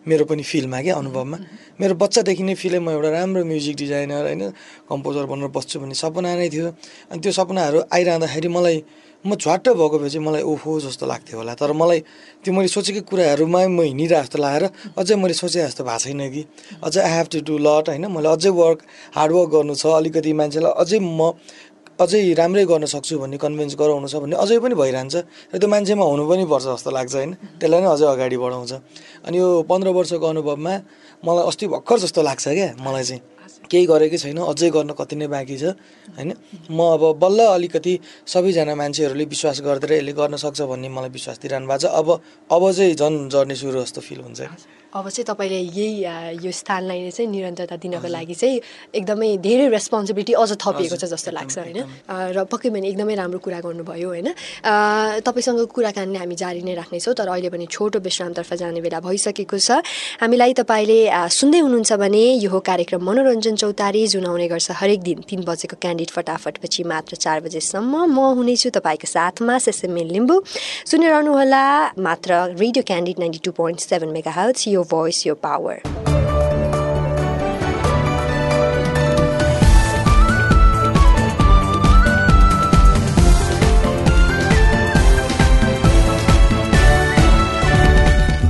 मेरो पनि फिल्डमा क्या अनुभवमा। मेरो बच्चादेखि नै फिल्डै म एउटा राम्रो म्युजिक डिजाइनर होइन कम्पोजर बनेर बस्छु भन्ने सपना नै थियो। अनि त्यो सपनाहरू आइरहँदाखेरि मलाई म झ्वाट्ट भएको भए चाहिँ मलाई ओहो जस्तो लाग्थ्यो होला। तर मलाई त्यो मैले सोचेकै कुराहरूमा म हिँडिरहेको जस्तो लागेर अझै मैले सोचे जस्तो भएको छैन कि। अझै I have to do lot होइन मैले अझै वर्क हार्डवर्क गर्नु छ। अलिकति मान्छेलाई अझै म अझै राम्रै गर्न सक्छु भन्ने कन्भिन्स गराउनु छ भन्ने अझै पनि भइरहन्छ। र त्यो मान्छेमा हुनु पनि पर्छ जस्तो लाग्छ होइन। त्यसलाई नै अझै अगाडि बढाउँछ। अनि यो पन्ध्र वर्षको अनुभवमा मलाई अस्ति भर्खर जस्तो लाग्छ क्या मलाई चाहिँ। केही गरेकै छैन अझै गर्न कति नै बाँकी छ होइन? म अब बल्ल अलिकति सबैजना मान्छेहरूले विश्वास गरिदिएर यसले गर्न सक्छ भन्ने मलाई विश्वास दिइरहनु भएको छ। अब अब चाहिँ झन् जर्नी सुरु जस्तो फिल हुन्छ। अब चाहिँ तपाईँले यही यो स्थानलाई चाहिँ निरन्तरता दिनको लागि चाहिँ एकदमै धेरै रेस्पोन्सिबिलिटी अझ थपिएको छ जस्तो लाग्छ होइन? र पक्कै पनि एकदमै राम्रो कुरा गर्नुभयो होइन? तपाईँसँग कुराकानी हामी जारी नै राख्नेछौँ तर अहिले पनि छोटो विश्रामतर्फ जाने बेला भइसकेको छ। हामीलाई तपाईँले सुन्दै हुनुहुन्छ भने यो कार्यक्रम मनोरञ्जन चौतारी जुन आउने गर्छ हरेक दिन तिन बजेको क्यान्डिड फटाफटपछि मात्र चार बजेसम्म। म हुनेछु तपाईँको साथमा सेसेमेन लिम्बू। सुनिरहनुहोला मात्र radio Candid ninety two point seven megahertz यो voice, your power.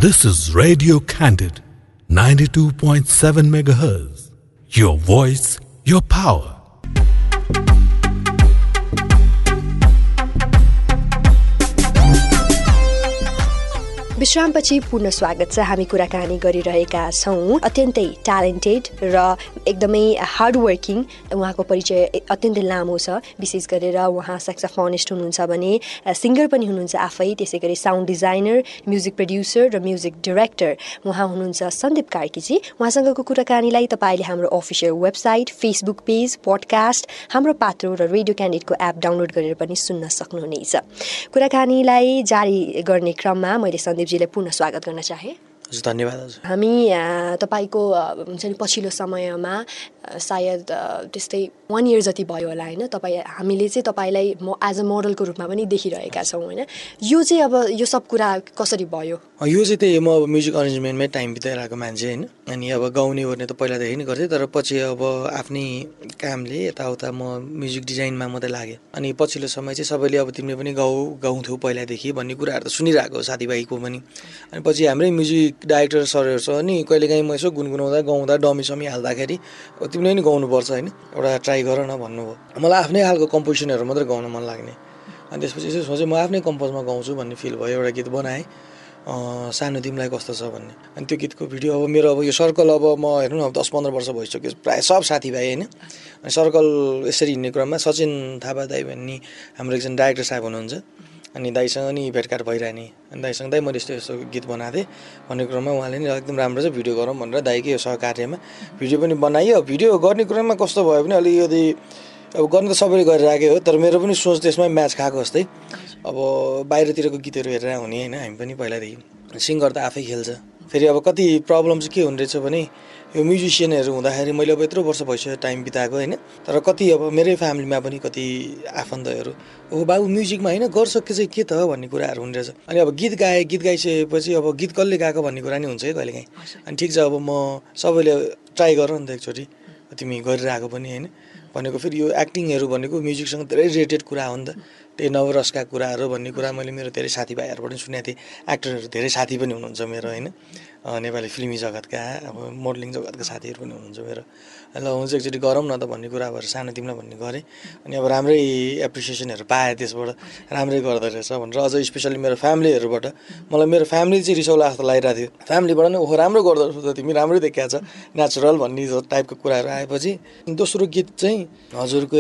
This is Radio Candid, 92.7 MHz. Your voice, your power. विश्रामपछि पुनः स्वागत छ हामी कुराकानी गरिरहेका छौँ। अत्यन्तै ट्यालेन्टेड र एकदमै हार्डवर्किङ उहाँको परिचय अत्यन्तै लामो छ। विशेष गरेर उहाँ सेक्साफोनिस्ट हुनुहुन्छ भने सिङ्गर पनि हुनुहुन्छ आफै। त्यसै गरी साउन्ड डिजाइनर म्युजिक प्रड्युसर र म्युजिक डिरेक्टर उहाँ हुनुहुन्छ सन्दीप कार्कीजी। उहाँसँगको कुराकानीलाई तपाईँले हाम्रो official website Facebook page podcast Hamro Patro र रेडियो क्यान्डिडको एप डाउनलोड गरेर पनि सुन्न सक्नुहुनेछ। कुराकानीलाई जारी गर्ने क्रममा मैले सन्दीप देवजीलाई पुनः स्वागत गर्न चाहे। धन्यवाद हामी तपाईँको हुन्छ नि पछिल्लो समयमा सायद त्यस्तै वान इयर जति भयो होला होइन? तपाईँ हामीले चाहिँ तपाईँलाई म एज अ मोडलको रूपमा पनि देखिरहेका छौँ होइन? यो चाहिँ अब यो सब कुरा कसरी भयो? यो चाहिँ त्यही म अब म्युजिक अरेन्जमेन्टमै टाइम बिताइरहेको मान्छे होइन? अनि अब गाउने ओर्ने त पहिलादेखि नै गर्थेँ तर पछि अब आफ्नै कामले यताउता म म्युजिक डिजाइनमा मात्रै लागेँ। अनि पछिल्लो समय चाहिँ सबैले अब तिमीले पनि गाउ गाउँथ्यौ पहिलादेखि भन्ने कुराहरू त सुनिरहेको साथीभाइको पनि। अनि पछि हाम्रै म्युजिक डाइरेक्टर सरहरूसँग नि कहिलेकाहीँ म यसो गुनगुनाउँदा गाउँदा डमी समी हाल्दाखेरि तिमीले नि गाउनुपर्छ होइन एउटा ट्राई गर न भन्नुभयो। मलाई आफ्नै खालको कम्पोजिसनहरू मात्रै गाउन मन लाग्ने। अनि त्यसपछि यसो सोचेँ म आफ्नै कम्पोजमा गाउँछु भन्ने फिल भयो एउटा गीत बनाएँ। सानो तिमीलाई कस्तो छ भन्ने। अनि त्यो गीतको भिडियो अब मेरो अब यो सर्कल अब म हेर्नु न अब दस पन्ध्र वर्ष भइसक्यो प्रायः सब साथीभाइ होइन। अनि सर्कल यसरी हिँड्ने क्रममा सचिन थापा दाई भन्ने हाम्रो एकजना डाइरेक्टर साहब हुनुहुन्छ। अनि दाईसँग नि भेटघाट भइरहने। अनि दाईसँग दाई मैले यस्तो यस्तो गीत बनाएको थिएँ। भन्ने क्रममा उहाँले नि एकदम राम्रो छ भिडियो गरौँ भनेर दाईकै यो सहकार्यमा भिडियो पनि बनाइयो। भिडियो गर्ने क्रममा कस्तो भयो भने अलिकति अब गर्नु त सबैले गरिरहेकै हो तर मेरो पनि सोच त्यसमै म्याच खाएको जस्तै। अब बाहिरतिरको गीतहरू हेरेर हुने होइन हामी पनि पहिलादेखि सिङ्गर त आफै खेल्छ। फेरि अब कति प्रब्लम चाहिँ के हुने रहेछ भने यो म्युजिसियनहरू हुँदाखेरि मैले अब यत्रो वर्ष भइसक्यो टाइम बिताएको होइन तर कति अब मेरै फ्यामिलीमा पनि कति आफन्तहरू ओ बाबु म्युजिकमा होइन गर्छ चाहिँ के त भन्ने कुराहरू हुने रहेछ। अनि अब गीत गाएँ गीत गाइसकेपछि अब गीत कसले गाएको भन्ने कुरा नि हुन्छ है कहिलेकाहीँ। अनि ठिक छ अब म सबैले ट्राई गर नि त एकचोटि तिमी गरिरहेको पनि होइन। भनेको फेरि यो एक्टिङहरू भनेको म्युजिकसँग धेरै रिलेटेड कुरा हो नि त। त्यही नवरसका कुराहरू भन्ने कुरा मैले मेरो धेरै साथीभाइहरूबाट पनि सुनेको थिएँ। एक्टरहरू धेरै साथी पनि हुनुहुन्छ मेरो होइन? नेपाली फिल्मी जगतका अब मोडलिङ जगतका साथीहरू पनि हुनुहुन्छ मेरो। ल हुन्छ एकचोटि गरौँ न त भन्ने कुरा भएर सानो तिमीलाई भन्ने गरेँ। अनि अब राम्रै एप्रिसिएसनहरू पाएँ त्यसबाट। राम्रै गर्दो रहेछ भनेर अझ स्पेसली मेरो फ्यामिलीहरूबाट मलाई मेरो फ्यामिली चाहिँ रिसौला जस्तो लागिरहेको थियो। फ्यामिलीबाट नै ओहो राम्रो गर्दो रहेछ तिमी राम्रै देखिया छ। नेचुरल भन्ने टाइपको कुराहरू आएपछि दोस्रो गीत चाहिँ हजुरको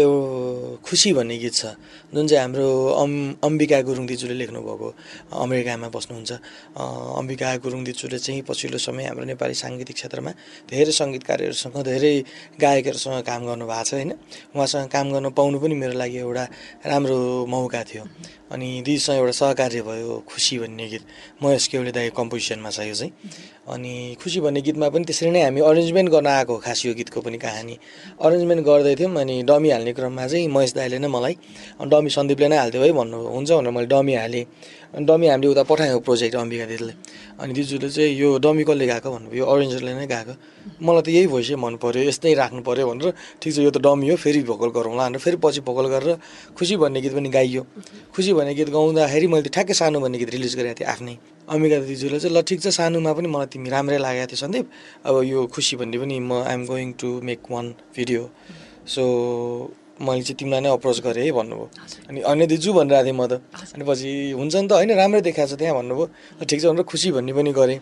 खुसी भन्ने गीत छ। जुन चाहिँ हाम्रो अम् अम्बिका गुरुङ दिजूले लेख्नुभएको अमेरिकामा बस्नुहुन्छ। अम्बिका गुरुङ दिजूले चाहिँ पछिल्लो समय हाम्रो नेपाली साङ्गीतिक क्षेत्रमा धेरै सङ्गीतकारहरूसँग धेरै गायकहरूसँग काम गर्नुभएको छ होइन? उहाँसँग काम गर्न पाउनु पनि मेरो लागि एउटा राम्रो मौका थियो। अनि दिदीसँग एउटा सहकार्य भयो खुसी भन्ने गीत महेश केवले दाई कम्पोजिसनमा छ यो चाहिँ। अनि खुसी भन्ने गीतमा पनि त्यसरी नै हामी अरेन्जमेन्ट गर्न आएको खास यो गीतको पनि कहानी। अरेन्जमेन्ट गर्दै थियौँ अनि डमी हाल्ने क्रममा चाहिँ महेश दाईले नै मलाई डमी सन्दीपले नै हालिदियो है भन्नु हुन्छ भनेर मैले डमी हालेँ। अनि डमी हामीले उता पठायो प्रोजेक्ट अम्बिका दिदीले। अनि दिजुले चाहिँ यो डमी कसले गएको भन्नुभयो अरेन्जरले नै गएको। मलाई त यही भोइसै मन पऱ्यो यस्तै राख्नु पऱ्यो भनेर ठिक छ यो त डमी हो फेरि भोकल गरौँला भनेर फेरि पछि भोकल गरेर खुसी भन्ने गीत पनि गाइयो। खुसी भन्ने गीत गाउँदाखेरि मैले ठ्याक्कै सानो भन्ने गीत रिलिज गरेको थिएँ आफ्नै। अम्बिका दिजुले चाहिँ ल ठिक छ सानोमा पनि मलाई तिमी राम्रै लागेको थियो सन्दीप। अब यो खुसी भन्ने पनि म I'm going to make one video so मैले चाहिँ तिमीलाई नै अप्रोच गरेँ है भन्नुभयो। अनि अन्य दिजु भनिरहेको थिएँ म त। अनि पछि हुन्छ नि त होइन राम्रै देखाएको छ त्यहाँ भन्नुभयो। ठिक छ भनेर खुसी भन्ने पनि गरेँ।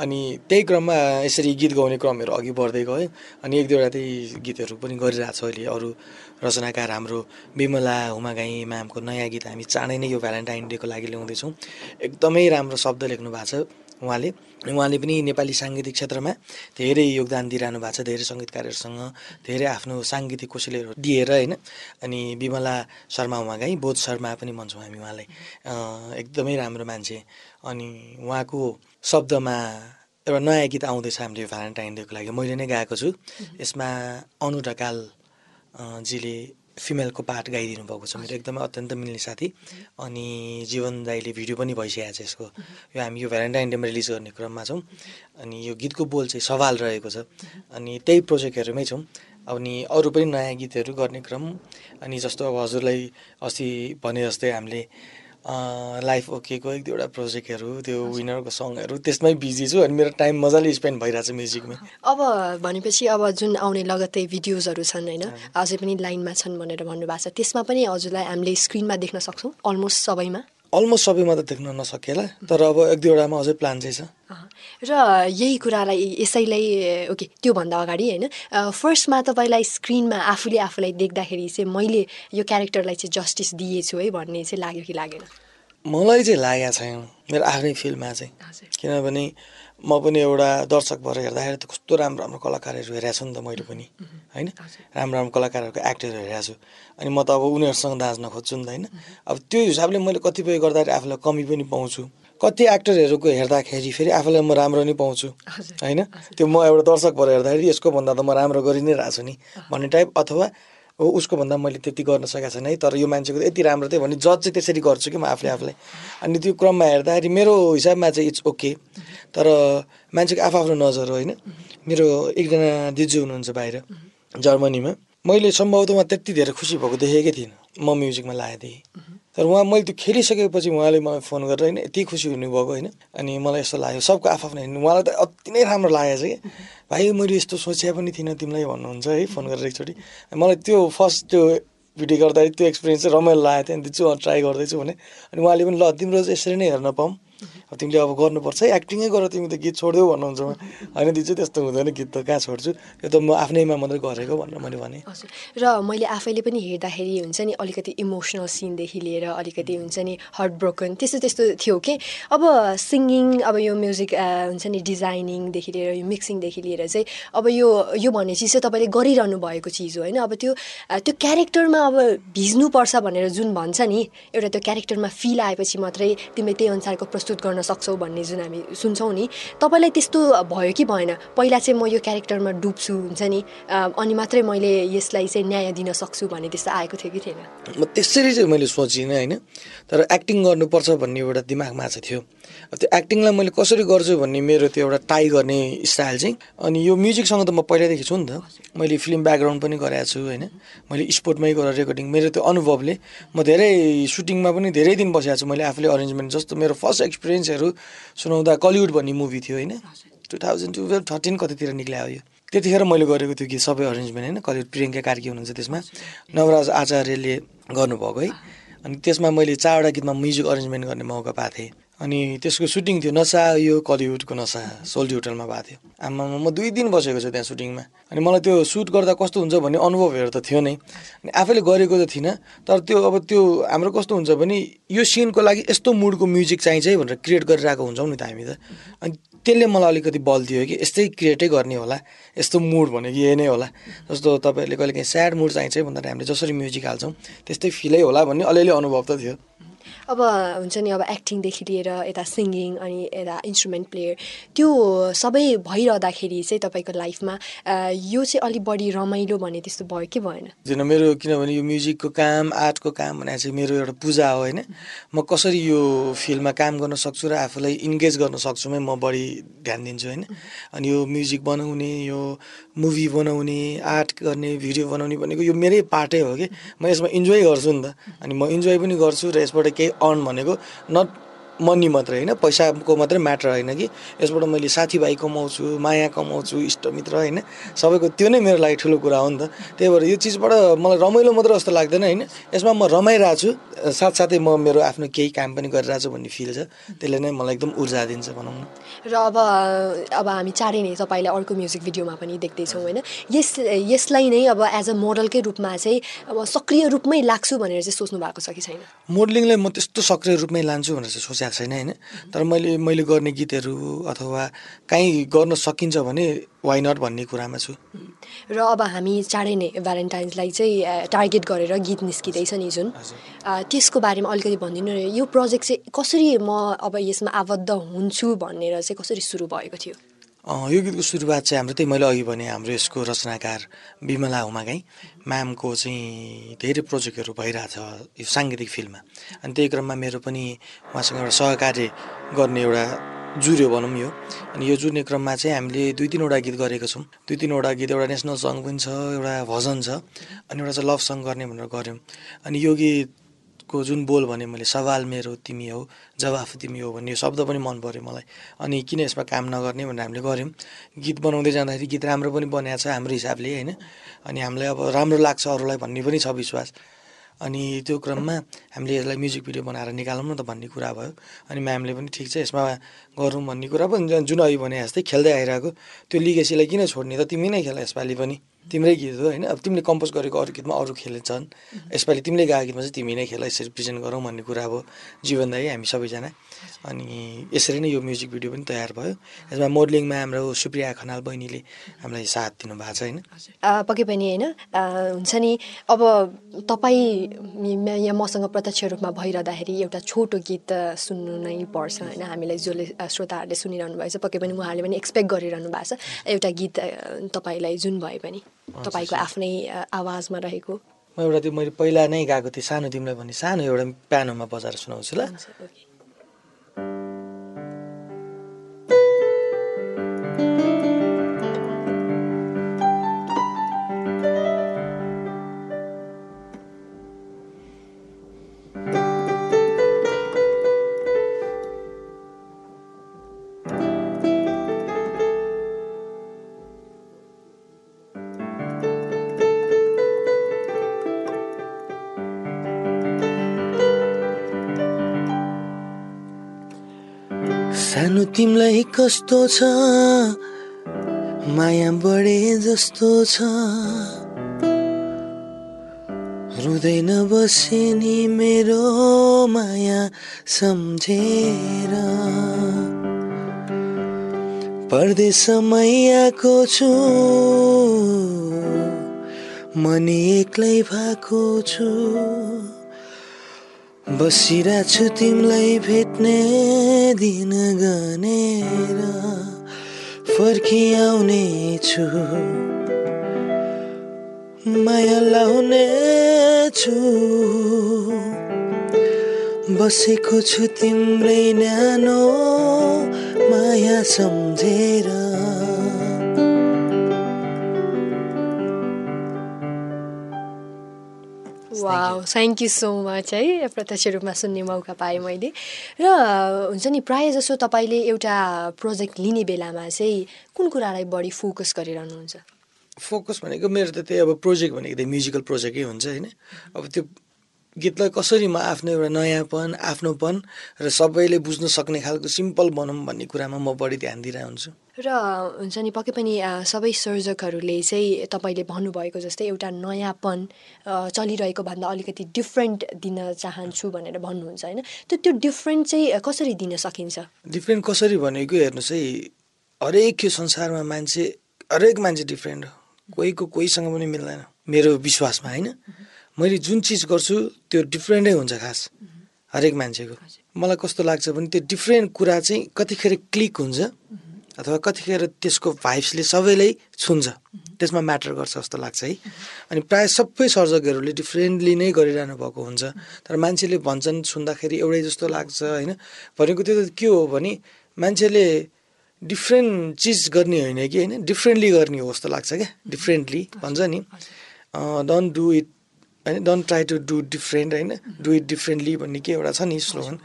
अनि त्यही क्रममा यसरी गीत गाउने क्रमहरू अघि बढ्दै गयो। अनि एक दुईवटा त्यही गीतहरू पनि गरिरहेको छ अहिले। अरू रचनाकार हाम्रो विमला हुमागाई म्यामको नयाँ गीत हामी चाँडै नै यो भ्यालेन्टाइन डेको लागि ल्याउँदैछौँ। एकदमै राम्रो शब्द लेख्नु भएको छ। उहाँले। उहाँले पनि नेपाली साङ्गीतिक क्षेत्रमा धेरै योगदान दिइरहनु भएको छ धेरै सङ्गीतकारहरूसँग धेरै आफ्नो साङ्गीतिक कौशल्यहरू दिएर होइन। अनि विमला शर्मा उहाँगाई बोध शर्मा पनि भन्छौँ हामी उहाँलाई। एकदमै राम्रो मान्छे। अनि उहाँको शब्दमा एउटा नयाँ गीत आउँदैछ हामीले भ्यालेन्टाइन डेको लागि। मैले नै गाएको छु। यसमा अनु ढकाल अँ, जीले फिमेलको पार्ट गाइदिनु भएको छ मेरो एकदमै अत्यन्त मिल्ने साथी। अनि जीवन दाईले भिडियो पनि भइसकेको छ यसको। यो हामी यो भ्यालेन्टाइन डेमा रिलिज गर्ने क्रममा छौँ। अनि यो गीतको बोल चाहिँ सवाल रहेको छ। अनि त्यही प्रोजेक्टहरूमै छौँ। अनि अरू पनि नयाँ गीतहरू गर्ने क्रम। अनि जस्तो अब हजुरलाई अस्ति भने जस्तै हामीले लाइफ ओकेको एक दुईवटा प्रोजेक्टहरू त्यो विनरको सङहरू त्यसमै बिजी छु अनि मेरो टाइम मजाले स्पेन्ड भइरहेको छ म्युजिकमै अब भनेपछि अब जुन आउने लगत्तै भिडियोजहरू छन् होइन अझै पनि लाइनमा छन् भनेर भन्नुभएको छ त्यसमा पनि हजुरलाई हामीले स्क्रिनमा देख्न सक्छौँ अलमोस्ट सबैमा। अलमोस्ट सबैमा त देख्न नसकेला तर अब एक दुईवटामा अझै प्लान चाहिँ छ। र यही कुरालाई यसैलाई ओके त्योभन्दा अगाडि होइन फर्स्टमा तपाईँलाई स्क्रिनमा आफूले आफूलाई देख्दाखेरि चाहिँ मैले यो क्यारेक्टरलाई चाहिँ जस्टिस दिएछु है भन्ने चाहिँ लाग्यो कि लागेन मलाई चाहिँ लागेको छैन। मेरो आफ्नै फिल्डमा चाहिँ। किनभने म पनि एउटा दर्शक भएर हेर्दाखेरि त कस्तो राम्रो राम्रो कलाकारहरू हेरेको छु नि त मैले पनि। होइन? राम्रो राम्रो कलाकारहरूको एक्टरहरू हेरेको छु। अनि म त अब उनीहरूसँग दाँच्न खोज्छु नि त होइन? अब त्यो हिसाबले मैले कतिपय गर्दाखेरि आफूलाई कमी पनि पाउँछु। कति एक्टरहरूको हेर्दाखेरि फेरि आफूलाई म राम्रो नै पाउँछु। होइन? त्यो म एउटा दर्शक भएर हेर्दाखेरि यसको भन्दा त म राम्रो गरि नै रहेको छु नि। भन्ने टाइप अथवा हो उसको भन्दा मैले त्यति गर्न सकेको छैन है तर यो मान्छेको यति राम्रो थियो भने जज चाहिँ त्यसरी गर्छु कि म आफूले आफूलाई। अनि त्यो क्रममा हेर्दाखेरि मेरो हिसाबमा चाहिँ इट्स ओके तर मान्छेको आफ्नो नजर हो होइन? मेरो एकजना दिजु हुनुहुन्छ बाहिर जर्मनीमा। मैले सम्भवतः त्यति धेरै खुसी भएको देखेकै थिइनँ। म म्युजिकमा लागेको थिएँ तर उहाँ मैले त्यो खेलिसकेपछि उहाँले मलाई फोन गरेर होइन यति खुसी हुनुभएको होइन। अनि मलाई यस्तो लाग्यो। सबको आफ्नो हेर्नु उहाँलाई त अति नै राम्रो लागेको छ कि। भाइ मैले यस्तो सोचे पनि थिइनँ तिमीलाई भन्नुहुन्छ है फोन गरेर एकचोटि। मलाई त्यो फर्स्ट त्यो भिडियो गर्दाखेरि त्यो एक्सपिरियन्स चाहिँ रमाइलो लागेको थियो। अनि चाहिँ ट्राई गर्दैछु भने। अनि उहाँले पनि ल तिम्रो चाहिँ यसरी नै हेर्न पाऊँ। अब तिमीले अब गर्नुपर्छ है एक्टिङै गर तिमी त गीत छोडिदेऊ भन्नुहुन्छ होइन दिदी त्यस्तो हुँदैन गीत त कहाँ छोड्छु? यो त म आफ्नैमा मात्रै गरेको भनेर मैले भने। र मैले आफैले पनि हेर्दाखेरि हुन्छ नि अलिकति इमोसनल सिनदेखि लिएर अलिकति हुन्छ नि हार्ट ब्रोकन त्यस्तो त्यस्तो थियो कि? अब सिङ्गिङ अब यो म्युजिक हुन्छ नि डिजाइनिङदेखि लिएर यो मिक्सिङदेखि लिएर चाहिँ अब यो यो भन्ने चिज चाहिँ तपाईँले गरिरहनु भएको चिज हो होइन? अब त्यो त्यो क्यारेक्टरमा अब भिज्नुपर्छ भनेर जुन भन्छ नि एउटा त्यो क्यारेक्टरमा फिल आएपछि मात्रै तिमीले त्यही अनुसारको प्रस्तुत गर्न सक्छौ भन्ने जुन हामी सुन्छौँ नि तपाईँलाई त्यस्तो भयो कि भएन? पहिला चाहिँ म यो क्यारेक्टरमा डुब्छु हुन्छ नि? अनि मात्रै मैले यसलाई चाहिँ न्याय दिन सक्छु भन्ने त्यस्तो आएको थियो कि थिएन? म त्यसरी चाहिँ मैले सोचिनँ होइन। तर एक्टिङ गर्नुपर्छ भन्ने एउटा दिमागमा चाहिँ थियो। त्यो एक्टिङलाई मैले कसरी गर्छु भन्ने मेरो त्यो एउटा टाई गर्ने स्टाइल चाहिँ अनि यो म्युजिकसँग त म पहिल्यैदेखि छु नि त। मैले फिल्म ब्याकग्राउन्ड पनि गरेको छु होइन। मैले स्पोर्टमै गरेर रेकर्डिङ मेरो त्यो अनुभवले म धेरै सुटिङमा पनि धेरै दिन बसेको छु। मैले आफूले अरेन्जमेन्ट जस्तो मेरो फर्स्ट एक्सपिरियन्सहरू सुनाउँदा कलिउड भन्ने मुभी थियो होइन? टु थाउजन्ड टुवेल्भ थर्टिन कतितिर निक्ल्या हो यो। त्यतिखेर मैले गरेको त्यो गीत सबै अरेन्जमेन्ट होइन? कलिउड प्रियङ्का कार्की हुनुहुन्छ त्यसमा। नवराज आचार्यले गर्नुभएको है। अनि त्यसमा मैले चारवटा गीतमा म्युजिक अरेन्जमेन्ट गर्ने मौका पाएको थिएँ। अनि त्यसको सुटिङ थियो नसा यो कलिउडको नसा सोल्टी होटलमा भएको थियो। आमामा म दुई दिन बसेको छु त्यहाँ सुटिङमा। अनि मलाई त्यो सुट गर्दा कस्तो हुन्छ भन्ने अनुभवहरू त थियो नै। अनि आफैले गरेको त थिइनँ तर त्यो अब त्यो हाम्रो कस्तो हुन्छ भने यो सिनको लागि यस्तो मुडको म्युजिक चाहिन्छ है भनेर क्रिएट गरिरहेको हुन्छौँ नि त हामी त। अनि त्यसले मलाई अलिकति बल दियो कि यस्तै क्रिएटै गर्ने होला यस्तो मुड भनेको यही नै होला। जस्तो तपाईँहरूले कहिले काहीँ स्याड मुड चाहिन्छ भन्दा हामीले जसरी म्युजिक हाल्छौँ त्यस्तै फिलै होला भन्ने अलिअलि अनुभव त थियो। अब हुन्छ नि अब एक्टिङदेखि लिएर यता सिङ्गिङ अनि यता इन्स्ट्रुमेन्ट प्लेयर त्यो सबै भइरहँदाखेरि चाहिँ तपाईँको लाइफमा यो चाहिँ अलिक बढी रमाइलो भन्ने त्यस्तो भयो कि भएन? किन मेरो किनभने यो म्युजिकको काम आर्टको काम भने चाहिँ मेरो एउटा पूजा हो होइन? म कसरी यो फिल्डमा काम गर्न सक्छु र आफूलाई इन्गेज गर्न सक्छुमै म बढी ध्यान दिन्छु होइन? अनि यो म्युजिक बनाउने यो मुभी बनाउने आर्ट गर्ने भिडियो बनाउने भनेको यो मेरै पार्टै हो कि? म यसमा इन्जोय गर्छु नि त। अनि म इन्जोय पनि गर्छु र यसबाट केही अर्न भनेको नट मनी मात्रै होइन पैसाको मात्रै म्याटर होइन कि? यसबाट मैले साथीभाइ कमाउँछु माया कमाउँछु इष्टमित्र होइन। सबैको त्यो नै मेरो लागि ठुलो कुरा हो नि त। त्यही भएर यो चिजबाट मलाई रमाइलो मात्रै जस्तो लाग्दैन होइन। यसमा म रमाइरहेको छु। साथसाथै म मेरो आफ्नो केही काम पनि गरिरहेको छु भन्ने फिल छ। त्यसले नै मलाई एकदम ऊर्जा दिन्छ भनौँ न। र अब अब हामी चाँडै नै तपाईँलाई अर्को म्युजिक भिडियोमा पनि देख्दैछौँ होइन। यस यसलाई नै अब एज अ मोडलकै रूपमा चाहिँ अब सक्रिय रूपमै लाग्छु भनेर चाहिँ सोच्नु भएको छ कि छैन? मोडलिङलाई म त्यस्तो सक्रिय रूपमै लान्छु भनेर चाहिँ सोचेको छैन होइन? तर मैले मैले गर्ने गीतहरू अथवा काहीँ गर्न सकिन्छ भने वाइ नट भन्ने कुरामा छु। र अब हामी चाँडै नै भ्यालेन्टाइन्सलाई चाहिँ टार्गेट गरेर गीत निस्किँदैछ नि जुन। त्यसको बारेमा अलिकति भनिदिनु यो प्रोजेक्ट चाहिँ कसरी म अब यसमा आबद्ध हुन्छु भनेर चाहिँ कसरी सुरु भएको थियो? यो गीतको सुरुवात चाहिँ हाम्रो त्यही मैले अघि भने हाम्रो यसको रचनाकार विमला हुमागाई म्यामको चाहिँ धेरै प्रोजेक्टहरू भइरहेछ यो साङ्गीतिक फिल्डमा। अनि त्यही क्रममा मेरो पनि उहाँसँग एउटा सहकार्य गर्ने एउटा जुर्यो भनौँ यो। अनि यो जुर्ने क्रममा चाहिँ हामीले दुई तिनवटा गीत गरेको छौँ। दुई तिनवटा गीत एउटा नेसनल सङ्ग पनि छ एउटा भजन छ। अनि एउटा चाहिँ लभ सङ्ग गर्ने भनेर गऱ्यौँ। अनि यो गीतको जुन बोल भने मैले सवाल मेरो तिमी हो जवाफ तिमी हो भन्ने शब्द पनि मन पऱ्यो मलाई। अनि किन यसमा काम नगर्ने भनेर हामीले गऱ्यौँ। गीत बनाउँदै जाँदाखेरि गीत राम्रो पनि बनाएको छ हाम्रो हिसाबले होइन? अनि हामीलाई अब राम्रो लाग्छ अरूलाई भन्ने पनि छ विश्वास। अनि त्यो क्रममा हामीले यसलाई म्युजिक भिडियो बनाएर निकालौँ न त भन्ने कुरा भयो। अनि म्यामले पनि ठिक छ यसमा गरौँ भन्ने कुरा पनि जुन अघि भने जस्तै खेल्दै आइरहेको। त्यो लिगेसीलाई किन छोड्ने त? तिमी नै खेल यसपालि पनि। तिम्रै गीत हो होइन? अब तिमीले कम्पोज गरेको अरू गीतमा अरू खेलेछन्। यसपालि तिमीले गाएको गीतमा चाहिँ तिमी नै खेल यसरी प्रेजेन्ट गरौँ भन्ने कुरा अब जीवन दाई हामी सबैजना अनि यसरी नै यो म्युजिक भिडियो पनि तयार भयो। यसमा मोडलिङमा हाम्रो सुप्रिया खनाल बहिनीले हामीलाई साथ दिनुभएको छ होइन? पक्कै पनि होइन? हुन्छ नि। अब तपाईँ यहाँ मसँग प्रत्यक्ष रूपमा भइरहँदाखेरि एउटा छोटो गीत सुन्नु नै पर्छ होइन? हामीलाई जसले श्रोताहरूले सुनिरहनु भएको छ पक्कै पनि उहाँहरूले पनि एक्सपेक्ट गरिरहनु भएको छ। एउटा गीत तपाईँलाई जुन भए पनि तपाईँको आफ्नै आवाजमा रहेको। म एउटा त्यो मैले पहिला नै गाएको थिएँ सानो तिमीलाई भने सानो एउटा प्यानोमा बजाएर सुनाउँछु ल। कस्तो छ? माया बढे जस्तो छ। रुँदैन बसे नि मेरो माया सम्झेर। परदेशमै आएको छु। मनी एक्लै भएको छु। बसिरहेको छु तिमीलाई भेट्ने दिन गनेर। फर्किआउने छु माया लाउने छु बसेको छु तिम्रै न्यानो माया सम्झेर। वा थ्याङ्क यू सो मच है। प्रत्यक्ष रूपमा सुन्ने मौका पाएँ मैले। र हुन्छ नि प्रायः जसो तपाईँले एउटा प्रोजेक्ट लिने बेलामा चाहिँ कुन कुरालाई बढी फोकस गरिरहनुहुन्छ? फोकस भनेको मेरो त त्यही अब प्रोजेक्ट भनेको त्यही म्युजिकल प्रोजेक्टै हुन्छ होइन? अब त्यो गीतलाई कसरी म आफ्नो एउटा नयाँपन आफ्नोपन र सबैले बुझ्न सक्ने खालको सिम्पल बनाऊँ भन्ने कुरामा म बढी ध्यान दिइरहेको हुन्छु। र हुन्छ नि पक्कै पनि सबै सर्जकहरूले चाहिँ तपाईँले भन्नुभएको जस्तै एउटा नयाँपन चलिरहेको भन्दा अलिकति डिफ्रेन्ट दिन चाहन्छु भनेर भन्नुहुन्छ होइन? त्यो त्यो डिफ्रेन्ट चाहिँ कसरी दिन सकिन्छ? डिफ्रेन्ट कसरी भनेको हेर्नुहोस् है हरेक यो संसारमा मान्छे हरेक मान्छे डिफ्रेन्ट हो। कोहीको कोहीसँग पनि मिल्दैन मेरो विश्वासमा होइन? मैले जुन चिज गर्छु त्यो डिफ्रेन्टै हुन्छ खास हरेक मान्छेको। मलाई कस्तो लाग्छ भने त्यो डिफ्रेन्ट कुरा चाहिँ कतिखेर क्लिक हुन्छ अथवा कतिखेर त्यसको भाइब्सले सबैलाई छुन्छ। त्यसमा म्याटर गर्छ जस्तो लाग्छ है। अनि प्रायः सबै सर्जकहरूले डिफ्रेन्टली नै गरिरहनु भएको हुन्छ। तर मान्छेले भन्छन् सुन्दाखेरि एउटै जस्तो लाग्छ होइन? भनेको त्यो त के हो भने मान्छेले डिफ्रेन्ट चिज गर्ने होइन कि होइन? डिफ्रेन्टली गर्ने हो जस्तो लाग्छ क्या। डिफ्रेन्टली भन्छ नि। डोन्ट डु इट होइन don't try to do different होइन? डु इट डिफ्रेन्टली भन्ने के एउटा छ नि स्लोगन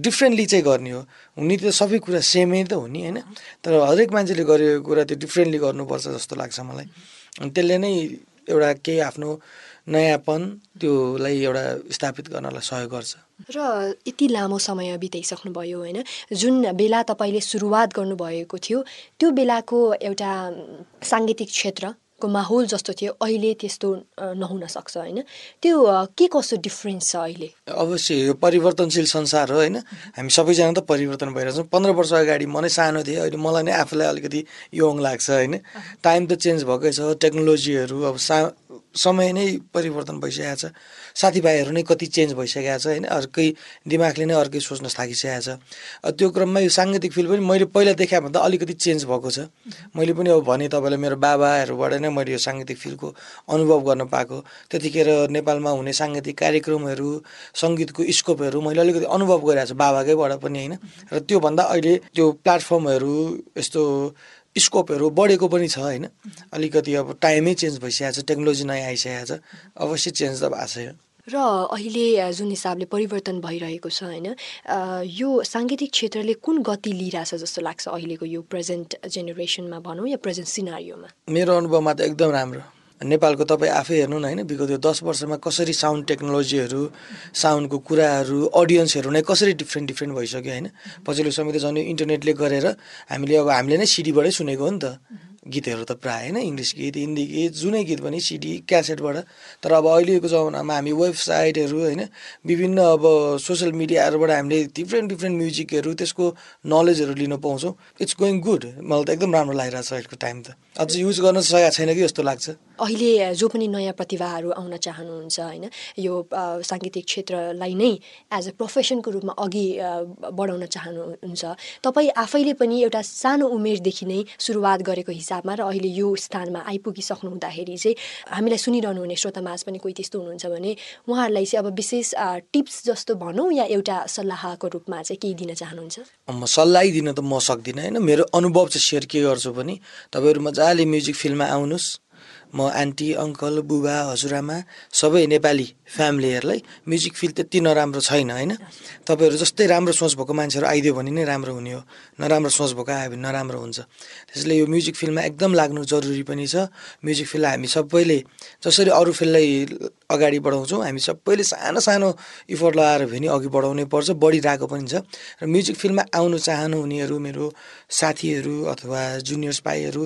डिफ्रेन्टली चाहिँ गर्ने हो। हुने त सबै कुरा सेमै त हो नि होइन? तर हरेक मान्छेले गरेको कुरा त्यो डिफ्रेन्टली गर्नुपर्छ जस्तो लाग्छ मलाई। अनि त्यसले नै एउटा केही आफ्नो नयाँपन त्योलाई एउटा स्थापित गर्नलाई सहयोग गर्छ। र यति लामो समय बिताइसक्नुभयो होइन? जुन बेला तपाईँले सुरुवात गर्नुभएको थियो त्यो बेलाको एउटा साङ्गीतिक क्षेत्रको माहौल जस्तो थियो अहिले त्यस्तो नहुन सक्छ होइन? त्यो के कसो डिफ्रेन्स छ अहिले? अवश्य यो परिवर्तनशील संसार हो होइन? हामी सबैजना त परिवर्तन भइरहेछौँ। पन्ध्र वर्ष अगाडि म नै सानो थिएँ अहिले मलाई नै आफूलाई अलिकति यङ लाग्छ होइन? टाइम त चेन्ज भएकै छ टेक्नोलोजीहरू अब सा समय नै परिवर्तन भइसकेको छ। साथीभाइहरू नै कति चेन्ज भइसकेको छ होइन अर्कै दिमागले नै अर्कै सोच्न थाकिसकेको छ। त्यो क्रममा यो साङ्गीतिक फिल्ड पनि मैले पहिला देखाए भन्दा अलिकति चेन्ज भएको छ। मैले पनि अब भने तपाईँलाई मेरो बाबाहरूबाट नै मैले यो साङ्गीतिक फिल्डको अनुभव गर्न पाएको। त्यतिखेर नेपालमा हुने साङ्गीतिक कार्यक्रमहरू सङ्गीतको स्कोपहरू मैले अलिकति अनुभव गरिरहेको छु बाबाकैबाट पनि होइन। र त्योभन्दा अहिले त्यो प्लेटफर्महरू यस्तो स्कोपहरू बढेको पनि छ होइन? अलिकति अब टाइमै चेन्ज भइसकेको छ टेक्नोलोजी नयाँ आइसकेको छ अवश्य चेन्ज त भएको छ र अहिले जुन हिसाबले परिवर्तन भइरहेको छ होइन यो साङ्गीतिक क्षेत्रले कुन गति लिइरहेछ जस्तो लाग्छ अहिलेको यो प्रेजेन्ट जेनेरेसनमा भनौँ या प्रेजेन्ट सिनारियोमा? मेरो अनुभवमा त एकदम राम्रो। नेपालको तपाईँ आफै हेर्नु न होइन विगत यो दस वर्षमा कसरी साउन्ड टेक्नोलोजीहरू साउन्डको कुराहरू अडियन्सहरू नै कसरी डिफ्रेन्ट डिफ्रेन्ट भइसक्यो होइन? पछिल्लो समय त झन् इन्टरनेटले गरेर हामीले अब हामीले नै सिडीबाटै सुनेको हो नि त। गीतहरू त प्रायः होइन इङ्ग्लिस गीत हिन्दी गीत जुनै गीत पनि सिडी क्यासेटबाट तर अब अहिलेको जमानामा हामी वेबसाइटहरू होइन विभिन्न अब सोसियल मिडियाहरूबाट हामीले डिफ्रेन्ट डिफ्रेन्ट म्युजिकहरू त्यसको नलेजहरू लिन पाउँछौँ। इट्स गोइङ गुड मलाई त एकदम राम्रो लागिरहेको छ अहिलेको टाइम त। अझ युज गर्न सकेको छैन कि जस्तो लाग्छ। अहिले जो पनि नयाँ प्रतिभाहरू आउन चाहनुहुन्छ होइन यो साङ्गीतिक क्षेत्रलाई नै एज अ प्रोफेसनको रूपमा अघि बढाउन चाहनुहुन्छ तपाईँ आफैले पनि एउटा सानो उमेरदेखि नै सुरुवात गरेको हिसाबमा र अहिले यो स्थानमा आइपुगिसक्नु हुँदाखेरि चाहिँ हामीलाई सुनिरहनु हुने श्रोतामाझ पनि कोही त्यस्तो हुनुहुन्छ भने उहाँहरूलाई चाहिँ अब विशेष टिप्स जस्तो भनौँ या एउटा सल्लाहको रूपमा चाहिँ केही दिन चाहनुहुन्छ? म सल्लाह दिन त म सक्दिनँ होइन मेरो अनुभव चाहिँ सेयर के गर्छु भने तपाईँहरू मजाले म्युजिक फिल्डमा आउनुहोस् म आन्टी अङ्कल बुबा हजुरआमा सबै नेपाली फ्यामिलीहरूलाई म्युजिक फिल्ड त्यति नराम्रो छैन होइन? तपाईँहरू जस्तै राम्रो सोच भएको मान्छेहरू आइदियो भने नै राम्रो हुने हो। नराम्रो सोच भएको आयो भने नराम्रो हुन्छ। त्यसले यो म्युजिक फिल्डमा एकदम लाग्नु जरुरी पनि छ। म्युजिक फिल्डलाई हामी सबैले जसरी अरू फिल्डलाई अगाडि बढाउँछौँ हामी सबैले सानो सानो इफोर्ट लगाएर भने अघि बढाउनै पर्छ बढिरहेको पनि छ। र म्युजिक फिल्डमा आउनु चाहनु हुनेहरू मेरो साथीहरू अथवा जुनियर्स भाइहरू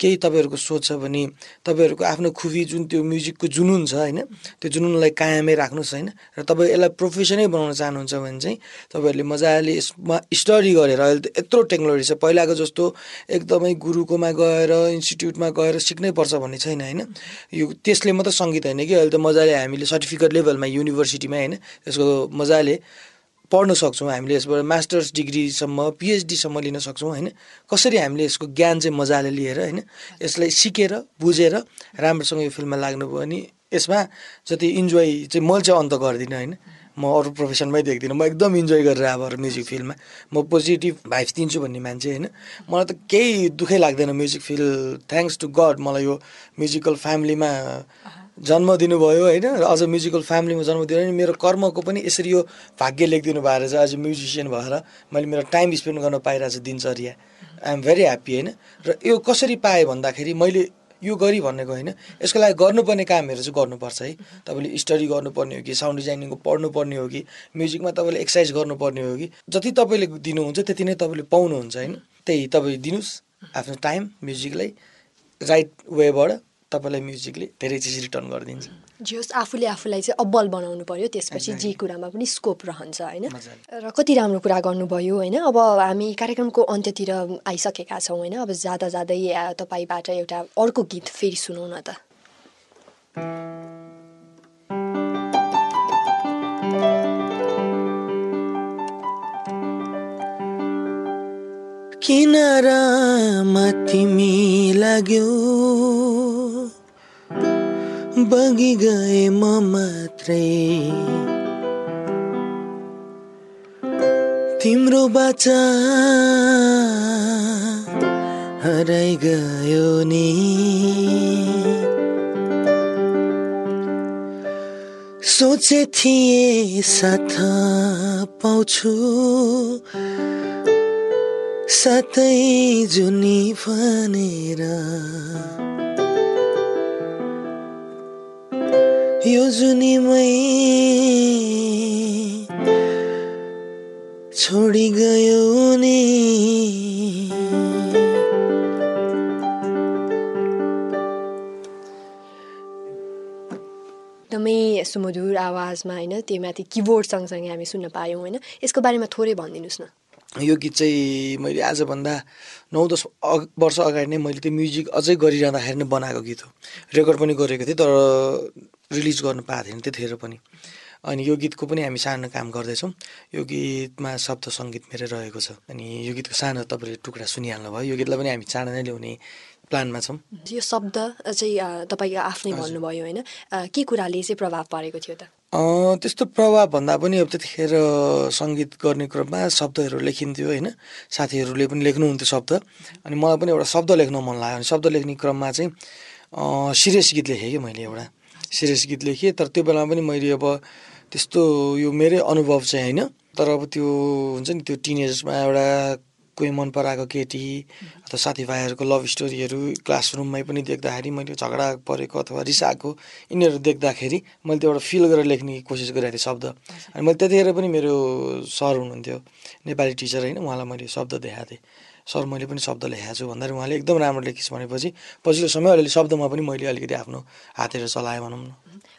केही तपाईँहरूको सोच छ भने तपाईँहरूको आफ्नो खुबी जुन त्यो म्युजिकको जुनुन छ होइन त्यो जुनुनलाई कायमै राख्नुहोस् होइन र तपाईँ यसलाई प्रोफेसनै बनाउन चाहनुहुन्छ भने चाहिँ तपाईँहरूले मजाले यसमा स्टडी गरेर अहिले त यत्रो टेक्नोलोजी छ पहिलाको जस्तो एकदमै गुरुकोमा गएर इन्स्टिट्युटमा गएर सिक्नै पर्छ भन्ने छैन होइन। यो त्यसले मात्रै सङ्गीत होइन कि अहिले त मजाले हामीले सर्टिफिकेट लेभलमा युनिभर्सिटीमा होइन यसको मजाले पढ्न सक्छौँ हामीले यसबाट मास्टर्स डिग्रीसम्म पिएचडीसम्म लिन सक्छौँ होइन? कसरी हामीले यसको ज्ञान चाहिँ मजाले लिएर होइन? यसलाई सिकेर बुझेर राम्रोसँग यो फिल्ममा लाग्नुभयो भने यसमा जति इन्जोय चाहिँ मैले चाहिँ अन्त गर्दिनँ होइन? म अरू प्रोफेसनमै देख्दिनँ। म एकदम इन्जोय गरेर अब म्युजिक फिल्डमा। म पोजिटिभ भाइब्स दिन्छु भन्ने मान्छे होइन? मलाई त केही दुःखै लाग्दैन music field. Thanks to God मलाई यो म्युजिकल फ्यामिलीमा जन्म दिनुभयो होइन र अझ म्युजिकल फ्यामिलीमा जन्म दिनु भने मेरो कर्मको पनि यसरी यो भाग्य लेखिदिनु भएर चाहिँ आज म्युजिसियन भएर मैले मेरो टाइम स्पेन्ड गर्न पाइरहेको छु दिनचर्या। आइएम भेरी ह्याप्पी होइन? र यो कसरी पाएँ भन्दाखेरि मैले यो गरी भनेको होइन? यसको लागि गर्नुपर्ने कामहरू चाहिँ गर्नुपर्छ है? तपाईँले स्टडी गर्नुपर्ने हो कि साउन्ड डिजाइनिङको पढ्नुपर्ने हो कि म्युजिकमा तपाईँले एक्सर्साइज गर्नुपर्ने हो कि जति तपाईँले दिनुहुन्छ त्यति नै तपाईँले पाउनुहुन्छ होइन? त्यही तपाईँ दिनुहोस् आफ्नो टाइम म्युजिकलाई राइट वेबाट तपाईँलाई म्युजिकले धेरै चिज रिटर्न गरिदिन्छ। जे होस् आफूले आफूलाई चाहिँ अब्बल बनाउनु पर्यो त्यसपछि जे कुरामा पनि स्कोप रहन्छ होइन। र कति राम्रो कुरा गर्नुभयो होइन? अब हामी कार्यक्रमको अन्त्यतिर आइसकेका छौँ होइन? अब जाँदा जाँदै तपाईँबाट एउटा अर्को गीत फेरि सुनौ न त। किनारामा तिमी लाग्यो। बगी गए म मात्रै तिम्रो बाचा हराइ गयो नि। सोचे थिए साथ पाउँछु। साथै जुनी भनेर यो जुनीमै छोडी गयो नि। एकदमै सुमधुर आवाजमा होइन त्यो माथि किबोर्ड सँगसँगै हामी सुन्न पायौँ होइन? यसको बारेमा थोरै भनिदिनुहोस् न। यो गीत चाहिँ मैले आजभन्दा नौ दस अग वर्ष अगाडि नै मैले त्यो म्युजिक अझै गरिरहँदाखेरि नै बनाएको गीत हो। रेकर्ड पनि गरेको थिएँ तर रिलिज गर्नु पाएको थिएन त्यतिखेर पनि। अनि यो गीतको पनि हामी सानो काम गर्दैछौँ। यो गीतमा शब्द सङ्गीत मेरै रहेको छ। अनि यो गीतको सानो तपाईँले टुक्रा सुनिहाल्नु भयो। यो गीतलाई पनि हामी चाँडै नै ल्याउने प्लानमा छौँ। यो शब्द चाहिँ अ, तपाईँको आफ्नै भन्नुभयो होइन। के कुराले चाहिँ प्रभाव पारेको थियो त? त्यस्तो प्रभाव भन्दा पनि अब त्यतिखेर सङ्गीत गर्ने क्रममा शब्दहरू लेखिन्थ्यो होइन। साथीहरूले पनि लेख्नुहुन्थ्यो शब्द। अनि मलाई पनि एउटा शब्द लेख्न मन लाग्यो। अनि शब्द लेख्ने क्रममा चाहिँ सिरियस गीत लेखेँ कि मैले एउटा। सिरियस गीत लेखेँ। तर त्यो बेलामा पनि मैले अब त्यस्तो यो मेरै अनुभव चाहिँ होइन। तर अब त्यो हुन्छ नि त्यो टिनेजमा एउटा कोही मन पराएको केटी अथवा साथीभाइहरूको लभ स्टोरीहरू क्लासरुममै पनि देख्दाखेरि मैले झगडा परेको अथवा रिसाएको यिनीहरू देख्दाखेरि मैले त्यो एउटा फिल गरेर लेख्ने कोसिस गरेको थिएँ शब्द। अनि मैले त्यतिखेर पनि मेरो सर हुनुहुन्थ्यो नेपाली टिचर होइन उहाँलाई मैले शब्द देखाएको थिएँ। सर मैले पनि शब्द लेखाएको छु भन्दाखेरि उहाँले एकदम राम्रो लेखिस् भनेपछि पछिल्लो समय अलिअलि शब्दमा पनि मैले अलिकति आफ्नो हातहरू चलाएँ भनौँ न।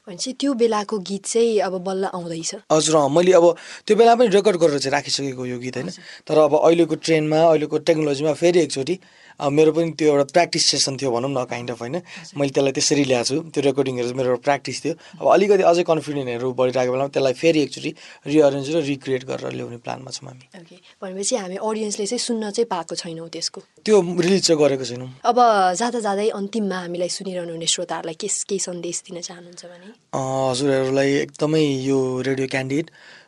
भनेपछि त्यो बेलाको गीत चाहिँ अब बल्ल आउँदैछ। हजुर अँ, मैले अब त्यो बेला पनि रेकर्ड गरेर चाहिँ राखिसकेको यो गीत होइन? तर अब अहिलेको ट्रेनमा अहिलेको टेक्नोलोजीमा फेरि एकचोटि मेरो पनि त्यो एउटा प्र्याक्टिस सेसन थियो भनौँ न काइन्ड अफ होइन। मैले त्यसलाई त्यसरी ल्याएको छु त्यो रेकर्डिङहरू मेरो एउटा प्र्याक्टिस थियो। अब अलिकति अझै कन्फिडेन्टहरू बढिरहेको बेलामा त्यसलाई फेरि एकचोटि रिअरेन्ज र रिक्रिएट गरेर ल्याउने प्लानमा छौँ हामी। भनेपछि हामी अडियन्सले चाहिँ सुन्न चाहिँ पाएको छैनौँ त्यसको। त्यो रिलिज चाहिँ गरेको छैनौँ। अब जाँदा जाँदै अन्तिममा हामीलाई सुनिरहनु हुने श्रोताहरूलाई के केही सन्देश दिन चाहनुहुन्छ भने? हजुरहरूलाई एकदमै यो रेडियो क्यान्डिड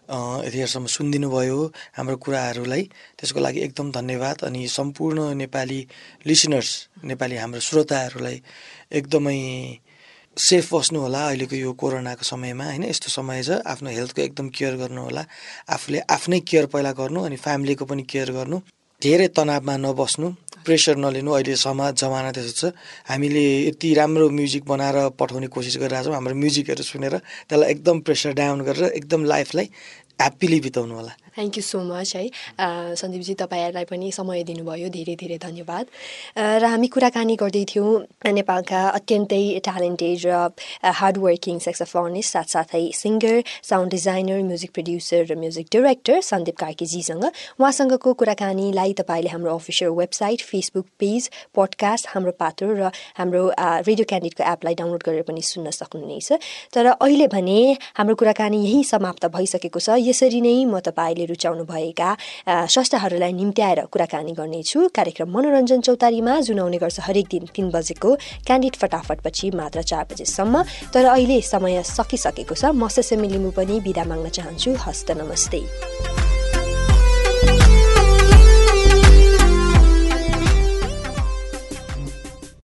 यतिखेरसम्म सुनिदिनु भयो हाम्रो कुराहरूलाई। त्यसको लागि एकदम धन्यवाद। अनि सम्पूर्ण नेपाली लिसनर्स नेपाली हाम्रो श्रोताहरूलाई एकदमै सेफ बस्नु होला अहिलेको यो कोरोनाको समयमा होइन? यस्तो समय छ। आफ्नो हेल्थको एकदम केयर गर्नु होला आफूले आफ्नै केयर पहिला गर्नु अनि फ्यामिलीको पनि केयर गर्नु। धेरै तनावमा नबस्नु प्रेसर नलिनु अहिले समाज जमाना त्यस्तो छ। हामीले यति राम्रो म्युजिक बनाएर पठाउने कोसिस गरिरहेको छौँ। हाम्रो म्युजिकहरू सुनेर त्यसलाई एकदम प्रेसर डाउन गरेर एकदम लाइफलाई ह्याप्पिली बिताउनु होला। थ्याङ्क यू सो मच है। सन्दीपजी तपाईँहरूलाई पनि समय दिनुभयो। धेरै धेरै धन्यवाद। र हामी कुराकानी गर्दै थियौँ नेपालका अत्यन्तै ट्यालेन्टेड र हार्डवर्किङ सेक्सोफोनिस्ट साथसाथै singer sound designer music producer र म्युजिक डिरेक्टर सन्दीप कार्कीजीसँग। उहाँसँगको कुराकानीलाई तपाईँले हाम्रो official website Facebook page podcast Hamro Patro र हाम्रो रेडियो क्यान्डिडको एपलाई डाउनलोड गरेर पनि सुन्न सक्नुहुनेछ। तर अहिले भने हाम्रो कुराकानी यहीँ समाप्त भइसकेको छ। यसरी नै म तपाईँले तपाईँले रुचाउनुभएका स्रष्टाहरूलाई निम्त्याएर कुराकानी गर्नेछु। कार्यक्रम मनोरञ्जन चौतारीमा जुन आउने गर्छ हरेक दिन तिन बजेको क्यान्डिड फटाफटपछि मात्र चार बजेसम्म। तर अहिले समय सकिसकेको छ। म लिम्बू पनि बिदा माग्न चाहन्छु। हस्त नमस्ते।